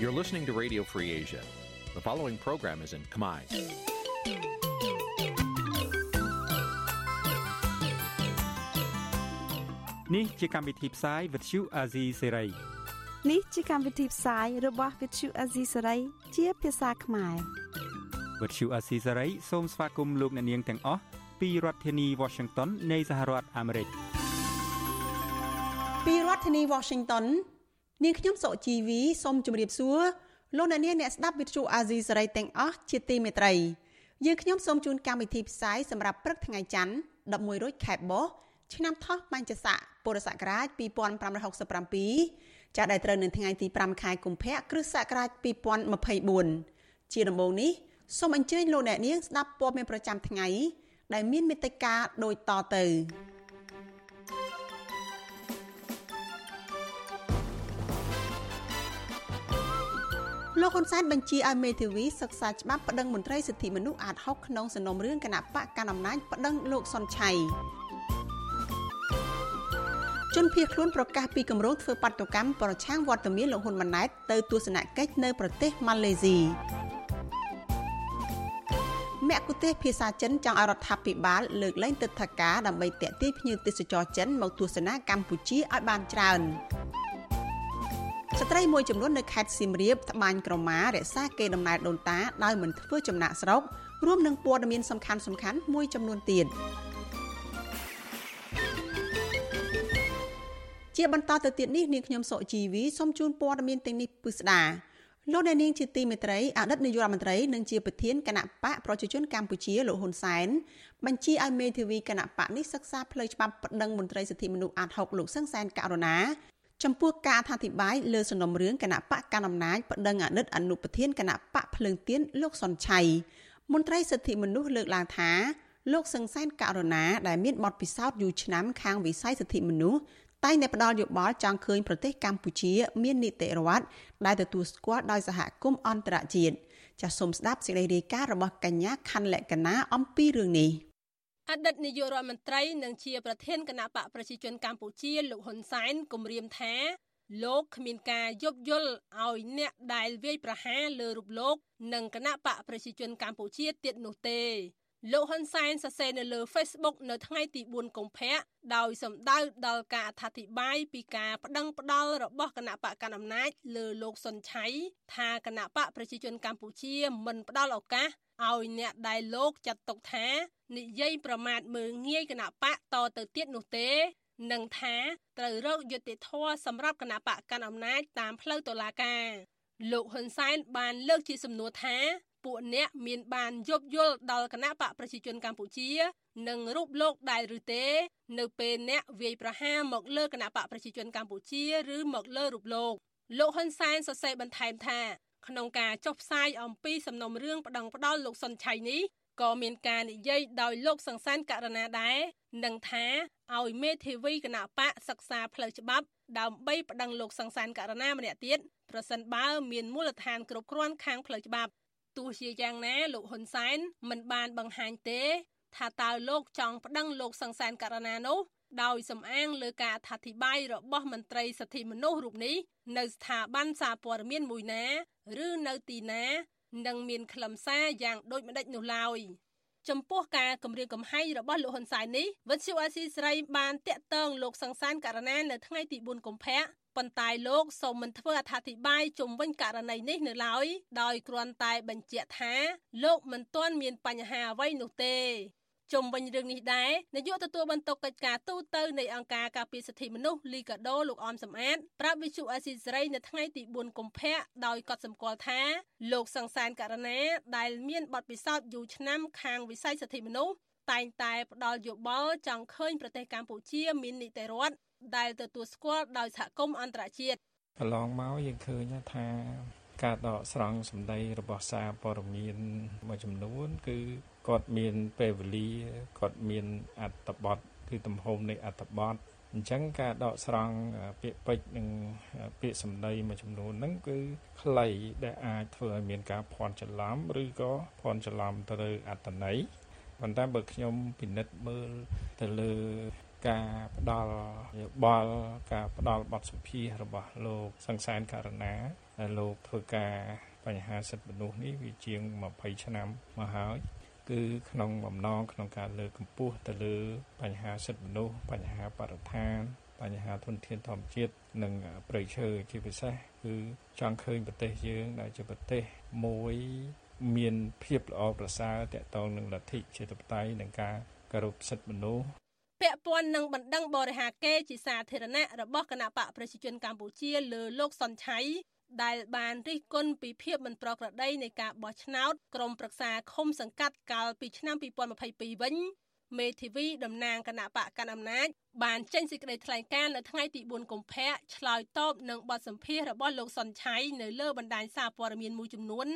You're listening to Radio Free Asia. The following program is in Khmer. Nǐ ជាកម្មវិធីផ្សាយ Vuthu Azizi Serai នេះជាកម្មវិធីផ្សាយរបស់ Vuthu Azizi Serai ជាភាសាខ្មែរ Vuthu Azizi Serai សូមស្វាគមន៍លោកអ្នកនាងទាំងអស់ពីរដ្ឋធានី Washington នៃសហរដ្ឋអាមេរិកពីរដ្ឋធានី Washington នាងខ្ញុំសុជីវីសូមជម្រាបសួរលោកអ្នកនាងអ្នកស្ដាប់ Vuthu Azizi Serai ទាំងអស់ជាទីមេត្រីយើងខ្ញុំសូមជូនកម្មវិធីផ្សាយសម្រាប់ព្រឹកថ្ងៃច័ន្ទ11រោចខែបោះឆ្នាំថោះបញ្ញស័កពុរសករាជ2567ចាស់ដែលត្រូវនៅថ្ងៃទី5ខែកុម្ភៈគ្រិស្តសករាជ2024ជាដំបូងនេះសូមអញ្ជើញលោកអ្នកនាងស្ដាប់ព័ត៌មានប្រចាំថ្ងៃដែលមានមេត្តាដូចតទៅ លោកហ៊ុនសែនបញ្ជាឲ្យមេធាវីសិក្សាច្បាប់ប្តឹងមន្ត្រីសិទ្ធិមនុស្សអាត6ក្នុងសំណុំរឿងគណៈបកកណ្ដាលអំណាចប្តឹងលោកសុនឆៃជនភៀសខ្លួនប្រកាសពីគម្រោងធ្វើបាតុកម្មប្រឆាំងវត្តមានលោកហ៊ុនម៉ាណែតទៅទស្សនកិច្ចនៅប្រទេសម៉ាឡេស៊ីមគ្គុទេសភាសាចិនចង់ឲ្យរដ្ឋាភិបាលលើកលែងទឹកធការដើម្បីតេទៀងភ្ញៀវទេសចរចិនមកទស្សនាកម្ពុជាឲ្យបានច្រើន ស្ត្រីមួយចំនួននៅខេត្តសៀមរាបត្បាញក្រមារក្សាកេរដំណែលដូនតាដោយមិនធ្វើចំណាក់ស្រុករួមនឹងព័ត៌មានសំខាន់សំខាន់មួយចំនួនទៀតជាបន្តទៅទៀតនេះនាងខ្ញុំសុជីវីសូមជូនព័ត៌មានទាំងនេះពិស្ដាលោកអ្នកនាងជាទីមេត្រីអតីតនាយករដ្ឋមន្ត្រីនិងជាប្រធានគណៈបកប្រជាជនកម្ពុជាលោកហ៊ុនសែនបញ្ជាឲ្យមេធាវីគណៈបកនេះសិក្សាផ្លូវច្បាប់ប្តឹងមន្ត្រីសិទ្ធិមនុស្សអាត6លោកសឹងសែនករណា ចំពោះការអធិប្បាយលើសំណុំរឿងគណៈបកកណ្ដាលអំណាចប្តឹងអតីតអនុប្រធានគណៈបកភ្លើងទៀនលោកសុនឆៃមន្ត្រីសិទ្ធិមនុស្សលើកឡើងថាលោកសឹងសែនករណាដែលមានបទពិសោធន៍យូរឆ្នាំខាងវិស័យសិទ្ធិមនុស្សតែងតែផ្ដល់យោបល់ចង់ឃើញប្រទេសកម្ពុជា មាននីតិរដ្ឋដែលទទួលស្គាល់ដោយសហគមន៍អន្តរជាតិចាសសូមស្ដាប់សេចក្តីរាយការណ៍របស់កញ្ញាខណ្ឌលក្ខណាអំពីរឿងនេះ អតីតនាយករដ្ឋមន្ត្រីនិងជាប្រធានគណៈបកប្រជាជនកម្ពុជាលោកហ៊ុនសែនគម្រាមថាលោកគ្មានការយោគយល់ឲ្យអ្នកដែលវាយប្រហារលើរូបលោក និងគណៈបកប្រជាជនកម្ពុជាទៀតនោះទេ លោកហ៊ុនសែនសរសេរនៅលើ Facebook នៅថ្ងៃទី4កុម្ភៈដោយសម្ដៅដល់ការអធិប្បាយពីការប្តឹងផ្តល់របស់គណៈបកកណ្ដាលអំណាចលើលោកសុនឆៃថាគណៈបកប្រជាជនកម្ពុជាមិនផ្ដល់ឱកាសឲ្យអ្នកដែលលោកចាត់ទុកថានិយាយប្រមាថមើងងាយគណៈបកតទៅទៀតនោះទេនឹងថាត្រូវរកយុត្តិធម៌សម្រាប់គណៈបកកាន់អំណាចតាមផ្លូវតុលាការលោកហ៊ុនសែនបានលើកជាសំណួរថាពួកអ្នកមានបានយប់យល់ដល់គណៈបកប្រជាជនកម្ពុជា និងរូបលោកដែរឬទេ នៅពេលអ្នកវាយប្រហារមកលើគណៈបកប្រជាជនកម្ពុជាឬមកលើរូបលោកលោកហ៊ុនសែនសរសេរបន្ថែមថាក្នុងការចុះផ្សាយអំពីសំណុំរឿងប្តឹងផ្តល់លោកសុនឆៃនេះក៏មានការនិយាយដោយលោកសង្សានករណីដែរនឹងថាឲ្យមេធាវីគណៈបកសិក្សាផ្លូវច្បាប់ដើម្បីប្តឹងលោកសង្សានករណីម្នាក់ទៀតប្រសិនបើមានមូលដ្ឋានគ្រប់គ្រាន់ខាងផ្លូវច្បាប់ ទោះជាយ៉ាងណាលោកហ៊ុនសែនមិនបានបង្ហាញទេ ថាតើលោកចង់ប្តឹងលោកសង្សានករណីនោះដោយសំអាងលើការអធិប្បាយរបស់មន្ត្រីសិទ្ធិមនុស្សរូបនេះនៅស្ថាប័នសារព័ត៌មានមួយណា ឬនៅទីណានឹងមានខ្លឹមសារយ៉ាងដូចម្ដេចនោះឡើយចំពោះការគម្រាមកំហែងរបស់លោកហ៊ុនសែននេះវិទ្យុអាស៊ីសេរីបានតាក់ទងលោកសង្សានករណានៅថ្ងៃទី4កុម្ភៈ ប៉ុន្តែលោកសូមមិនធ្វើអត្ថាធិប្បាយជុំវិញករណីនេះនៅឡើយដោយគ្រាន់តែបញ្ជាក់ថាលោកមិនទាន់មានបញ្ហាអ្វីនោះទេជុំវិញរឿងនេះដែរនាយកទទួលបន្ទុកកិច្ចការទូតនៃអង្គការការពារសិទ្ធិមនុស្សលីកាដូលោកអមសំអាតប្រាប់វិទ្យុអាស៊ីសេរីនៅថ្ងៃទី4កុម្ភៈដោយកត់សម្គាល់ថាលោកសង្សានករណីដែលមានបទពិសោធន៍យូរឆ្នាំខាងវិស័យសិទ្ធិមនុស្សតែងតែផ្ដល់យោបល់ចង់ឃើញប្រទេសកម្ពុជាមាននីតិរដ្ឋ ដែលទទួលស្គាល់ដោយសហគមន៍អន្តរជាតិកន្លងមកយើងឃើញថាការដកស្រង់សម្ដីរបស់សារព័ត៌មានមួយចំនួន គឺគាត់មានពេលវេលាគាត់មានអត្ថបទគឺទំហំនៃអត្ថបទអញ្ចឹងការដកស្រង់ពាក្យពេចន៍និងពាក្យសម្ដីមួយចំនួនហ្នឹងគឺខ្លីដែលអាចធ្វើឲ្យមានការភ័ន្តច្រឡំឬក៏ភ័ន្តច្រឡំទៅលើអត្តន័យប៉ុន្តែបើខ្ញុំពិនិត្យមើលទៅលើ ការផ្ដល់យោបល់ការផ្ដល់បទសម្ភាសរបស់លោកសង្សានករណាដែលលោកធ្វើការបញ្ហាសិទ្ធិមនុស្សនេះវាជាង20ឆ្នាំមកហើយគឺក្នុងបំណងក្នុងការលើកកម្ពស់ទៅលើបញ្ហាសិទ្ធិមនុស្សបញ្ហាបរិស្ថានបញ្ហាធនធានធម្មជាតិនិងប្រៃឈើជាពិសេសគឺចង់ឃើញប្រទេសយើងដែលជាប្រទេសមួយមានភាពល្អប្រសើរតកតងនឹងលទ្ធិជាតិបតៃនិងការគោរពសិទ្ធិមនុស្ស ពាក់ព័ន្ធនឹងបណ្ដឹងបរិហាកេជាសាធារណៈរបស់គណៈបកប្រជាជនកម្ពុជាលើលោកសុនឆៃដែលបានរិះគន់ពីភាពមិនប្រក្រតីនៃការបោះឆ្នោតក្រុមប្រឹក្សាឃុំសង្កាត់កាលពីឆ្នាំ2022វិញមេធាវីតំណាងគណៈបកកណ្ដាលអំណាចបានចេញសេចក្តីថ្លែងការណ៍នៅថ្ងៃទី4កុម្ភៈឆ្លើយតបនឹងបទសម្ភាសន៍របស់លោកសុនឆៃនៅលើបណ្ដាញសារព័ត៌មានមួយចំនួន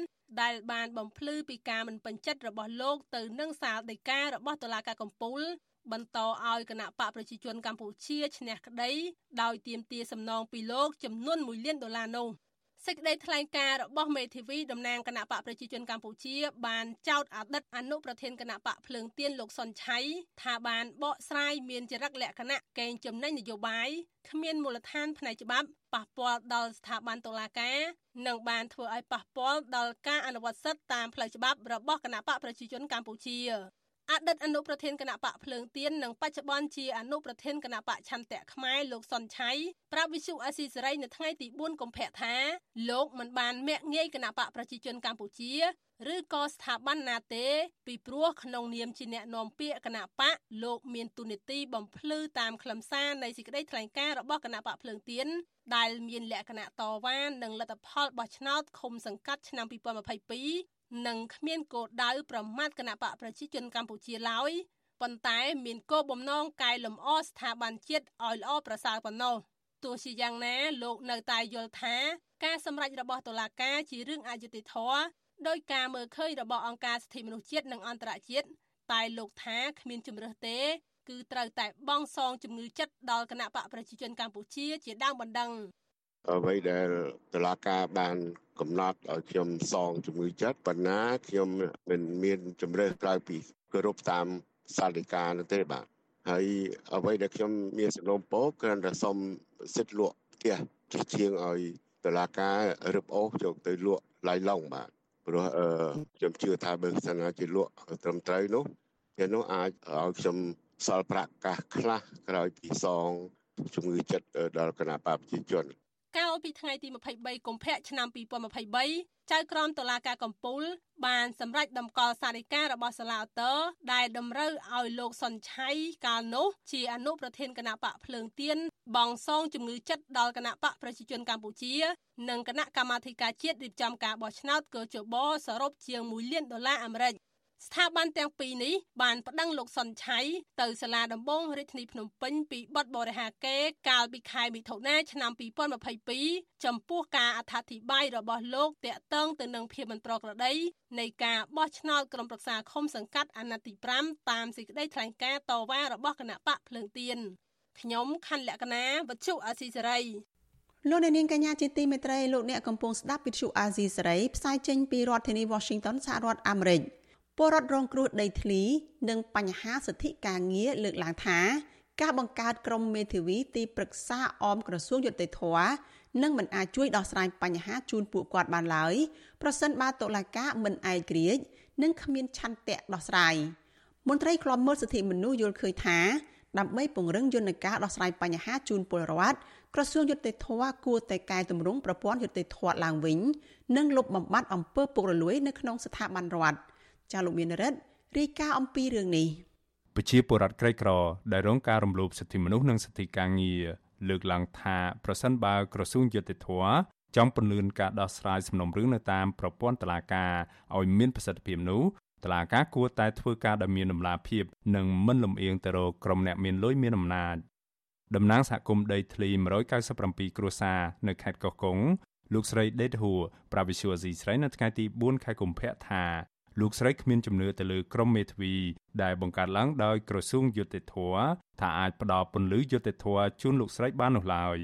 ដែលបានបំភ្លឺពីការមិនពេញចិត្តរបស់លោកទៅនឹងសាលដីការបស់តុលាការកំពូល បន្តឲ្យគណៈបកប្រជាជនកម្ពុជាឈ្នះក្តីដោយទាមទារសំណងពីលោកចំនួន1លានដុល្លារនោះសេចក្តីថ្លែងការណ៍របស់មេធាវីតំណាងគណៈបកប្រជាជនកម្ពុជា បានចោទអតីតអនុប្រធានគណៈបកភ្លើងទៀនលោកសុនឆៃថាបានបកស្រាយមានចរិតលក្ខណៈកេងចំណេញនយោបាយគ្មានមូលដ្ឋានផ្នែកច្បាប់ប៉ះពាល់ដល់ស្ថាប័នតុលាការនិងបានធ្វើឲ្យប៉ះពាល់ដល់ការអនុវត្តសិទ្ធិតាមផ្លូវច្បាប់របស់គណៈបកប្រជាជនកម្ពុជា អតីតអនុប្រធានគណៈបកភ្លើងទៀននិងបច្ចុប្បន្នជាអនុប្រធានគណៈបកឆន្ទៈខ្មែរលោកសុនឆៃប្រាប់វិសុអាស៊ីសេរីនៅថ្ងៃទី4កុម្ភៈថាលោកមិនបានមាក់ងាយគណៈបកប្រជាជនកម្ពុជាឬក៏ស្ថាប័នណាទេ ពីព្រោះក្នុងនាមជាអ្នកនាំពាក្យគណៈបកលោកមានទូនីតិបំភ្លឺតាមខ្លឹមសារនៃសេចក្តីថ្លែងការណ៍របស់គណៈបកភ្លើងទៀនដែលមានលក្ខណៈតវ៉ានឹងលទ្ធផលបោះឆ្នោតឃុំសង្កាត់ឆ្នាំ2022 និងគ្មានគោលដៅប្រមាថគណៈបកប្រជាជនកម្ពុជាឡើយប៉ុន្តែមានគោលបំណងកែលម្អស្ថាប័នជាតិឲ្យល្អប្រសើរប៉ុណ្ណោះទោះជាយ៉ាងណាលោកនៅតែយល់ថាការសម្រេចរបស់តុលាការជារឿងអយុត្តិធម៌ដោយការមើលឃើញរបស់អង្គការសិទ្ធិមនុស្សជាតិនិងអន្តរជាតិតែលោកថាគ្មានជំរើសទេគឺត្រូវតែបង់សងជំងឺចិត្តដល់គណៈបកប្រជាជនកម្ពុជាជាដើមបណ្ដឹង អ្វីដែលតឡាការបានកំណត់ឲ្យខ្ញុំសងជំងឺចិត្តប៉ុន្តែខ្ញុំមិនមានជំរឿក្រៅពីគោរពតាមសាលដីកានោះទេបាទហើយអ្វីដែលខ្ញុំមានសំណូមពរគ្រាន់តែសុំសិទ្ធិលក់ផ្ទះជាងឲ្យតឡាការរឹបអូសយកទៅលក់ឡៃឡុងបាទព្រោះអឺខ្ញុំជឿថាបើសិនណាជាលក់ត្រឹមត្រូវនោះគេនោះអាចឲ្យខ្ញុំសល់ប្រាក់កាសខ្លះក្រោយពីសងជំងឺចិត្តដល់គណៈបព្វជិជន កាលពីថ្ងៃទី23កុម្ភៈឆ្នាំ2023ចៅក្រមតុលាការកំពូល បានសម្រេចដំកល់សារិការបស់សាឡាអតើដែលតម្រូវឲ្យលោកសុនឆៃកាលនោះ ជាអនុប្រធានគណៈបកភ្លើងទៀនបងសងជំងឺចិត្តដល់គណៈបកប្រជាជនកម្ពុជា និងគណៈកម្មាធិការជាតិរៀបចំការបោះឆ្នោតកោជបសរុបជាង1លានដុល្លារអាមេរិក ស្ថាប័នទាំងពីរនេះបានប្តឹងលោកសុនឆៃទៅសាលាដំបងរាជធានីភ្នំពេញពីបទបរិហាកេកាលពីខែមិថុនាឆ្នាំ2022ចំពោះការអត្ថាធិប្បាយរបស់លោកតាក់ទងទៅនឹងភាពមិនប្រក្រតីនៃការបោះឆ្នោតក្រុមប្រឹក្សាឃុំសង្កាត់អាណត្តិទី5តាមសេចក្តីថ្លែងការណ៍តវ៉ារបស់គណៈបកភ្លើងទៀនខ្ញុំខណ្ឌលក្ខណាវັດជុអាស៊ីសេរីលោកអ្នកនាងកញ្ញាជាទីមេត្រីលោកអ្នកកំពុងស្ដាប់វិទ្យុអាស៊ីសេរីផ្សាយចេញពីរដ្ឋធានី Washington សហរដ្ឋអាមេរិក។ ពលរដ្ឋរងគ្រោះដីធ្លី និងបញ្ហាសិទ្ធិការងារលើកឡើងថាការបង្កើតក្រុមមេធាវីទីប្រឹក្សាអមក្រសួងយុតិធធនឹងមិនអាចជួយដោះស្រាយបញ្ហាជូនពួកគាត់បានឡើយប្រសិនបើតុលាការមិនឯករាជ្យនិងគ្មានឆន្ទៈដោះស្រាយមន្ត្រីក្លំមើលសិទ្ធិមនុស្សយល់ឃើញថាដើម្បីពង្រឹងយន្តការដោះស្រាយបញ្ហាជូនពលរដ្ឋក្រសួងយុតិធធគួរតែកែតម្រង់ប្រព័ន្ធយុតិធធឡើងវិញ និងលុបបំបាត់អំពើពុករលួយនៅក្នុងស្ថាប័នរដ្ឋ ចាលោកមានរិទ្ធរាយការណ៍អំពីរឿងនេះប្រជាពលរដ្ឋក្រីក្រដែលរងការរំលោភសិទ្ធិមនុស្សនិងសិទ្ធិការងារលើកឡើងថាប្រសិនបើក្រសួងយុតិធធចង់ពន្លឿនការដោះស្រាយសំណុំរឿងនៅតាមប្រព័ន្ធតុលាការឲ្យមានប្រសិទ្ធភាពនោះតុលាការគួរតែធ្វើការដោយមានដំណាភាព និងមិនលំអៀងទៅរកក្រុមអ្នកមានលុយមានអំណាចតំណាងសហគមន៍ដីធ្លី197គ្រួសារនៅខេត្តកោះកុងលោកស្រីដេតហួរប្រាវិសុអាស៊ីស្រីនៅថ្ងៃទី4ខែកុម្ភៈថា លោកស្រីគ្មានជំនឿទៅលើក្រមមេធាវីដែលបង្កើតឡើងដោយក្រសួងយុតិធធថាអាចផ្ដល់ពន្លឺយុតិធធជូនលោកស្រីបាននោះឡើយ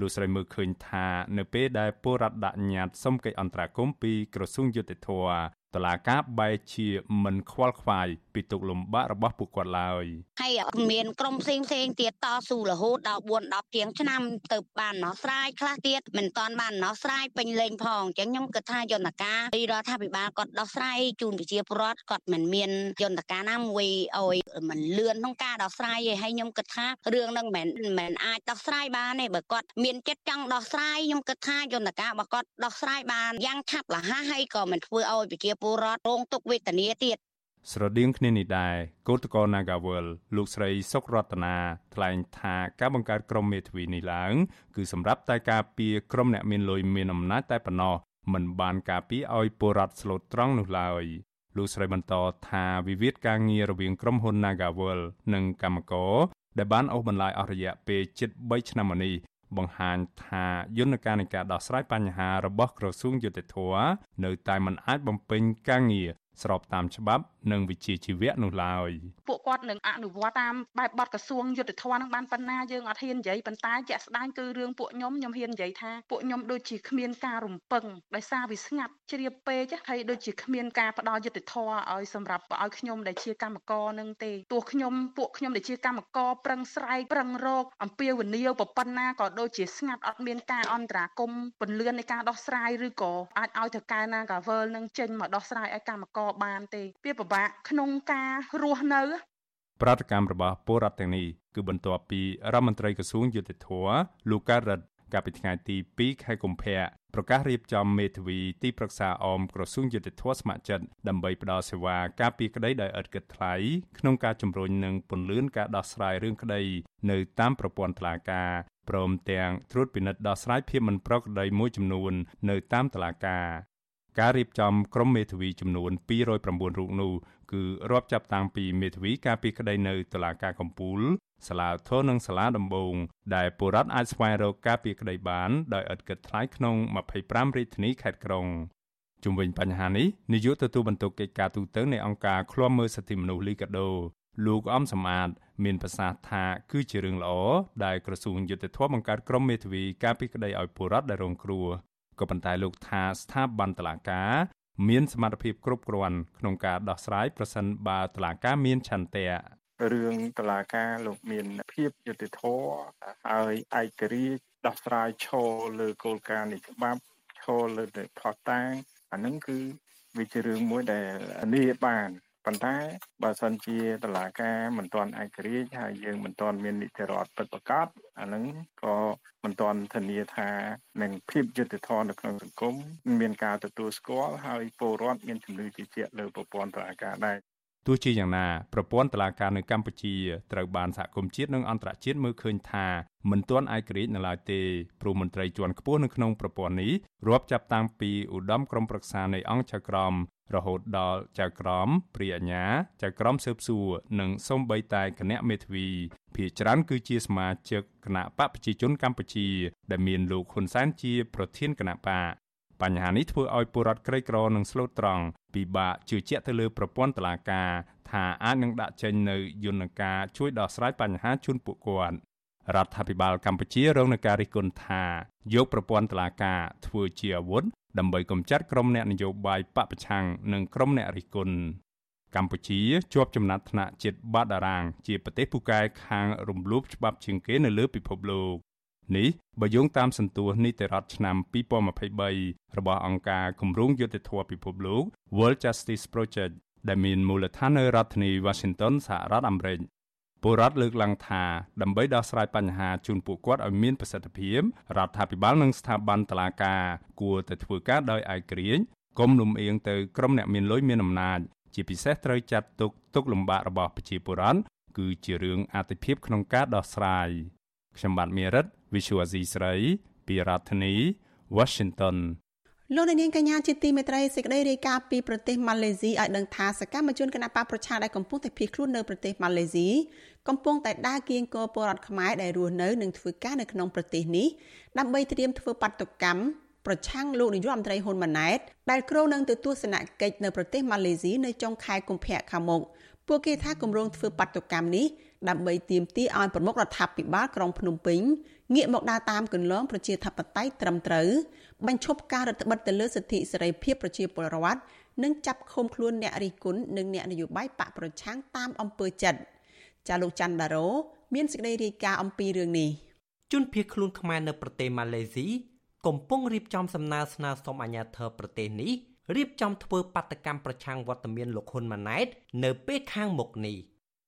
លោកស្រីមើលឃើញថានៅពេលដែលពលរដ្ឋដាក់ញត្តិសុំកិច្ចអន្តរាគមន៍ពីក្រសួងយុតិធធ តឡាការបែរជាមិនខ្វល់ខ្វាយពីទុកលំបាករបស់ពួកគាត់ឡើយហើយមានក្រុមផ្សេងផ្សេងទៀតតស៊ូរហូតដល់4 10ជាងឆ្នាំទៅបានដោះស្រាយខ្លះទៀតមិនតាន់បានដោះស្រាយពេញលេញផងអញ្ចឹងខ្ញុំគិតថាយន្តការរដ្ឋាភិបាលគាត់ដោះស្រាយជូនប្រជាពលរដ្ឋគាត់មិនមានយន្តការណាមួយឲ្យមិនលឿនក្នុងការដោះស្រាយទេហើយខ្ញុំគិតថារឿងនឹងមិនមិនអាចដោះស្រាយបានទេបើគាត់មានចិត្តចង់ដោះស្រាយខ្ញុំគិតថាយន្តការរបស់គាត់ដោះស្រាយបានយ៉ាងឆាប់រហ័សហើយក៏មិនធ្វើឲ្យប្រជាពលរដ្ឋរងទុក្ខវេទនាទៀតស្រដៀងគ្នានេះដែរគឧតកោ Nagawal លោកស្រីសុករតនាថ្លែងថាការបង្កើតក្រុមមេធាវីនេះឡើង គឺសម្រាប់តែការពារក្រុមអ្នកមានលុយមានអំណាចតែប៉ុណ្ណោះមិនបានការពារឲ្យពលរដ្ឋស្លូតត្រង់នោះឡើយលោកស្រីបន្តថាវិវាទការងាររវាងក្រុមហ៊ុន Nagawal និងកម្មករដែលបានអូសបន្លាយអស់រយៈពេលជិត3ឆ្នាំមកនេះ បង្ហាញថាយន្តការនៃការដោះស្រាយបញ្ហារបស់ក្រសួងយុតិធធនៅតែមិនអាចបំពេញការងារ ស្របតាមច្បាប់និងវិជ្ជាជីវៈនោះឡើយពួកគាត់នឹងអនុវត្តតាមបែបបទក្រសួងយុទ្ធភ័ណ្ឌនឹងបានប៉ុណ្ណាយើងអត់ហ៊ាននិយាយប៉ុន្តែជាក់ស្ដែងគឺរឿងពួកខ្ញុំខ្ញុំហ៊ាននិយាយថាពួកខ្ញុំដូចជាគ្មានការរំពឹងដោយសារវាស្ងាត់ជ្រាបពេកហើយដូចជាគ្មានការផ្ដល់យុទ្ធភ័ណ្ឌឲ្យសម្រាប់ឲ្យខ្ញុំដែលជាកម្មករនឹងទេទោះខ្ញុំពួកខ្ញុំដែលជាកម្មករប្រឹងស្រែកប្រឹងរកអំពាវនាវប៉ុណ្ណាក៏ដូចជាស្ងាត់អត់មានការអន្តរាគមពន្លឿននៃការដោះស្រាយឬក៏អាចឲ្យទៅកែណាកាវើលនឹងចេញមកដោះស្រាយឲ្យកម្មករបានទេវាពិបាកក្នុងការរស់នៅប្រតិកម្មរបស់ពលរដ្ឋទាំងនេះគឺបន្ទាប់ពីរដ្ឋមន្ត្រីក្រសួងយុតិធធលោកកើតរិទ្ធកាលពីថ្ងៃទី2ខែកុម្ភៈប្រកាសរៀបចំមេធាវីទីប្រឹក្សាអមក្រសួងយុតិធធស្ម័គ្រចិត្តដើម្បីផ្ដល់សេវាការពីក្តីដោយឥតគិតថ្លៃក្នុងការជំរុញនិងពន្លឿនការដោះស្រាយរឿងក្តីនៅតាមប្រព័ន្ធតុលាការព្រមទាំងត្រួតពិនិត្យដោះស្រាយភាពមិនប្រក្រតីមួយចំនួននៅតាមតុលាការ ការរៀបចំក្រុមមេធាវីចំនួន209រូបនោះគឺរាប់ចាប់តាំងពីមេធាវីការពីក្តីនៅតុលាការកំពូលសាលាធននិងសាលាដំបងដែលបុរដ្ឋអាចស្វែងរកការពីក្តីបានដោយឥតគិតថ្លៃក្នុង25រាជធានីខេត្តក្រុងជុំវិញបញ្ហានេះនាយកទទួលបន្ទុកកិច្ចការទូតនៃអង្គការឃ្លាំមើលសិទ្ធិមនុស្សលីកាដូលោកអំសំអាតមានប្រសាសន៍ថាគឺជារឿងល្អដែលក្រសួងយុតិធធម៌បង្កើតក្រុមមេធាវីការពីក្តីឲ្យពលរដ្ឋដែលរងគ្រោះ ក៏ប៉ុន្តែលោកថាស្ថាប័នតុលាការមានសមត្ថភាពគ្រប់គ្រាន់ក្នុងការដោះស្រាយប្រសិនបើតុលាការមានឆន្ទៈរឿងតឡាការលោកមានភាពយុត្តិធម៌ហើយឯករាជ្យដោះស្រាយឈរលើគោលការណ៍នៃច្បាប់ឈរលើផតតាំងអានឹងគឺវាជារឿងមួយដែលនេះបាន ប៉ុន្តែបើសិនជាតឡាការមិនទាន់ឯករាជ្យហើយយើងមិនទាន់មាននីតិរដ្ឋពិតប្រាកដអានឹងក៏មិនទាន់ធានាថានឹងភាពយុត្តិធម៌នៅក្នុងសង្គមមានការទទួលស្គាល់ហើយពលរដ្ឋមានជំនឿជឿជាក់លើប្រព័ន្ធតឡាការដែរ ទោះជាយ៉ាងណាប្រព័ន្ធតុលាការនៅកម្ពុជាត្រូវបានសហគមន៍ជាតិនិងអន្តរជាតិមើលឃើញថាមិនទាន់ឯករាជ្យនៅឡើយទេព្រោះមន្ត្រីជាន់ខ្ពស់នៅក្នុងប្រព័ន្ធនេះរាប់ចាប់តាំងពីឧត្តមក្រុមប្រឹក្សានៃអង្គចក្រមរហូតដល់ចៅក្រមព្រាអញ្ញាចៅក្រមស៊ើបសួរនិងសូម្បីតែគណៈមេធាវីភាច្រើនគឺជាសមាជិកគណៈបកប្រជាជនកម្ពុជា ដែលមានលោកហ៊ុនសែនជាប្រធានគណៈបក បញ្ហានេះធ្វើឲ្យពលរដ្ឋក្រីក្រនិងស្លូតត្រង់ពិបាកជឿជាក់ទៅលើប្រព័ន្ធតុលាការថាអាចនឹងដាក់ចេញនៅយន្តការជួយដោះស្រាយបញ្ហាជូនពួកគាត់រដ្ឋាភិបាលកម្ពុជារងនឹងការរិះគន់ថាយកប្រព័ន្ធតុលាការធ្វើជាអាវុធដើម្បីកម្ចាត់ក្រុមអ្នកនយោបាយបពប្រឆាំងនិងក្រុមអ្នករិះគន់កម្ពុជាជាប់ចំណាត់ថ្នាក់ជាតិបាតតារាងជាប្រទេសពូកែខាងរំលោភច្បាប់ជាងគេនៅលើពិភពលោក នេះបើយោងតាមសន្ទុះនីតិរដ្ឋឆ្នាំ2023របស់អង្គការគម្រោងយុត្តិធម៌ពិភពលោក World Justice Project ដែលមានមូលដ្ឋាននៅរដ្ឋធានី Washington សហរដ្ឋអាមេរិកពលរដ្ឋលើកឡើងថាដើម្បីដោះស្រាយបញ្ហាជូនពួកគាត់ឲ្យមានប្រសិទ្ធភាពរដ្ឋាភិបាលនិងស្ថាប័នតុលាការគួរតែធ្វើការដោយឯករាជ្យកុំលំអៀងទៅក្រុមអ្នកមានលុយមានអំណាចជាពិសេសត្រូវចាត់ទុកទុកលំបាករបស់ប្រជាពលរដ្ឋគឺជារឿងអតិភិបក្នុងការដោះស្រាយខ្ញុំបាទមេរិត Visual Asia ស្រីពីរដ្ឋធានី Washington លោកនាងកញ្ញាជាទីមេត្រីសេចក្តីរាយការណ៍ពីប្រទេសម៉ាឡេស៊ីឲ្យដឹងថាសកម្មជនគណបកប្រជាដែលកំពុងតែភៀសខ្លួននៅប្រទេសម៉ាឡេស៊ីកំពុងតែដើរគៀងគរពលរដ្ឋខ្មែរដែលរស់នៅនិងធ្វើការនៅក្នុងប្រទេសនេះដើម្បីត្រៀមធ្វើបាតុកម្មប្រឆាំងលោកនាយករដ្ឋមន្ត្រីហ៊ុនម៉ាណែតដែលគ្រោងនឹងទៅទស្សនកិច្ចនៅប្រទេសម៉ាឡេស៊ីនៅចុងខែកុម្ភៈខាងមុខពួកគេថាគម្រោងធ្វើបាតុកម្មនេះដើម្បីទាមទារឲ្យប្រមុខរដ្ឋាភិបាលក្រុងភ្នំពេញ ងាកមកដើរតាមគន្លងប្រជាធិបតេយ្យត្រឹមត្រូវបញ្ឈប់ការរដ្ឋបិទទៅលើសិទ្ធិសេរីភាពប្រជាពលរដ្ឋនិងចាប់ឃុំខ្លួនអ្នករិះគន់និងអ្នកនយោបាយបកប្រឆាំងតាមអំពើចិត្តចាលោកច័ន្ទដារ៉ូមានសេចក្តីរាយការណ៍អំពីរឿងនេះជនភៀសខ្លួនខ្មែរនៅប្រទេសម៉ាឡេស៊ីកំពុងរៀបចំសំណើស្នើសុំអាជ្ញាធរប្រទេសនេះរៀបចំធ្វើបាតកម្មប្រឆាំងវត្តមានលោកហ៊ុនម៉ាណែតនៅពេលខាងមុខនេះ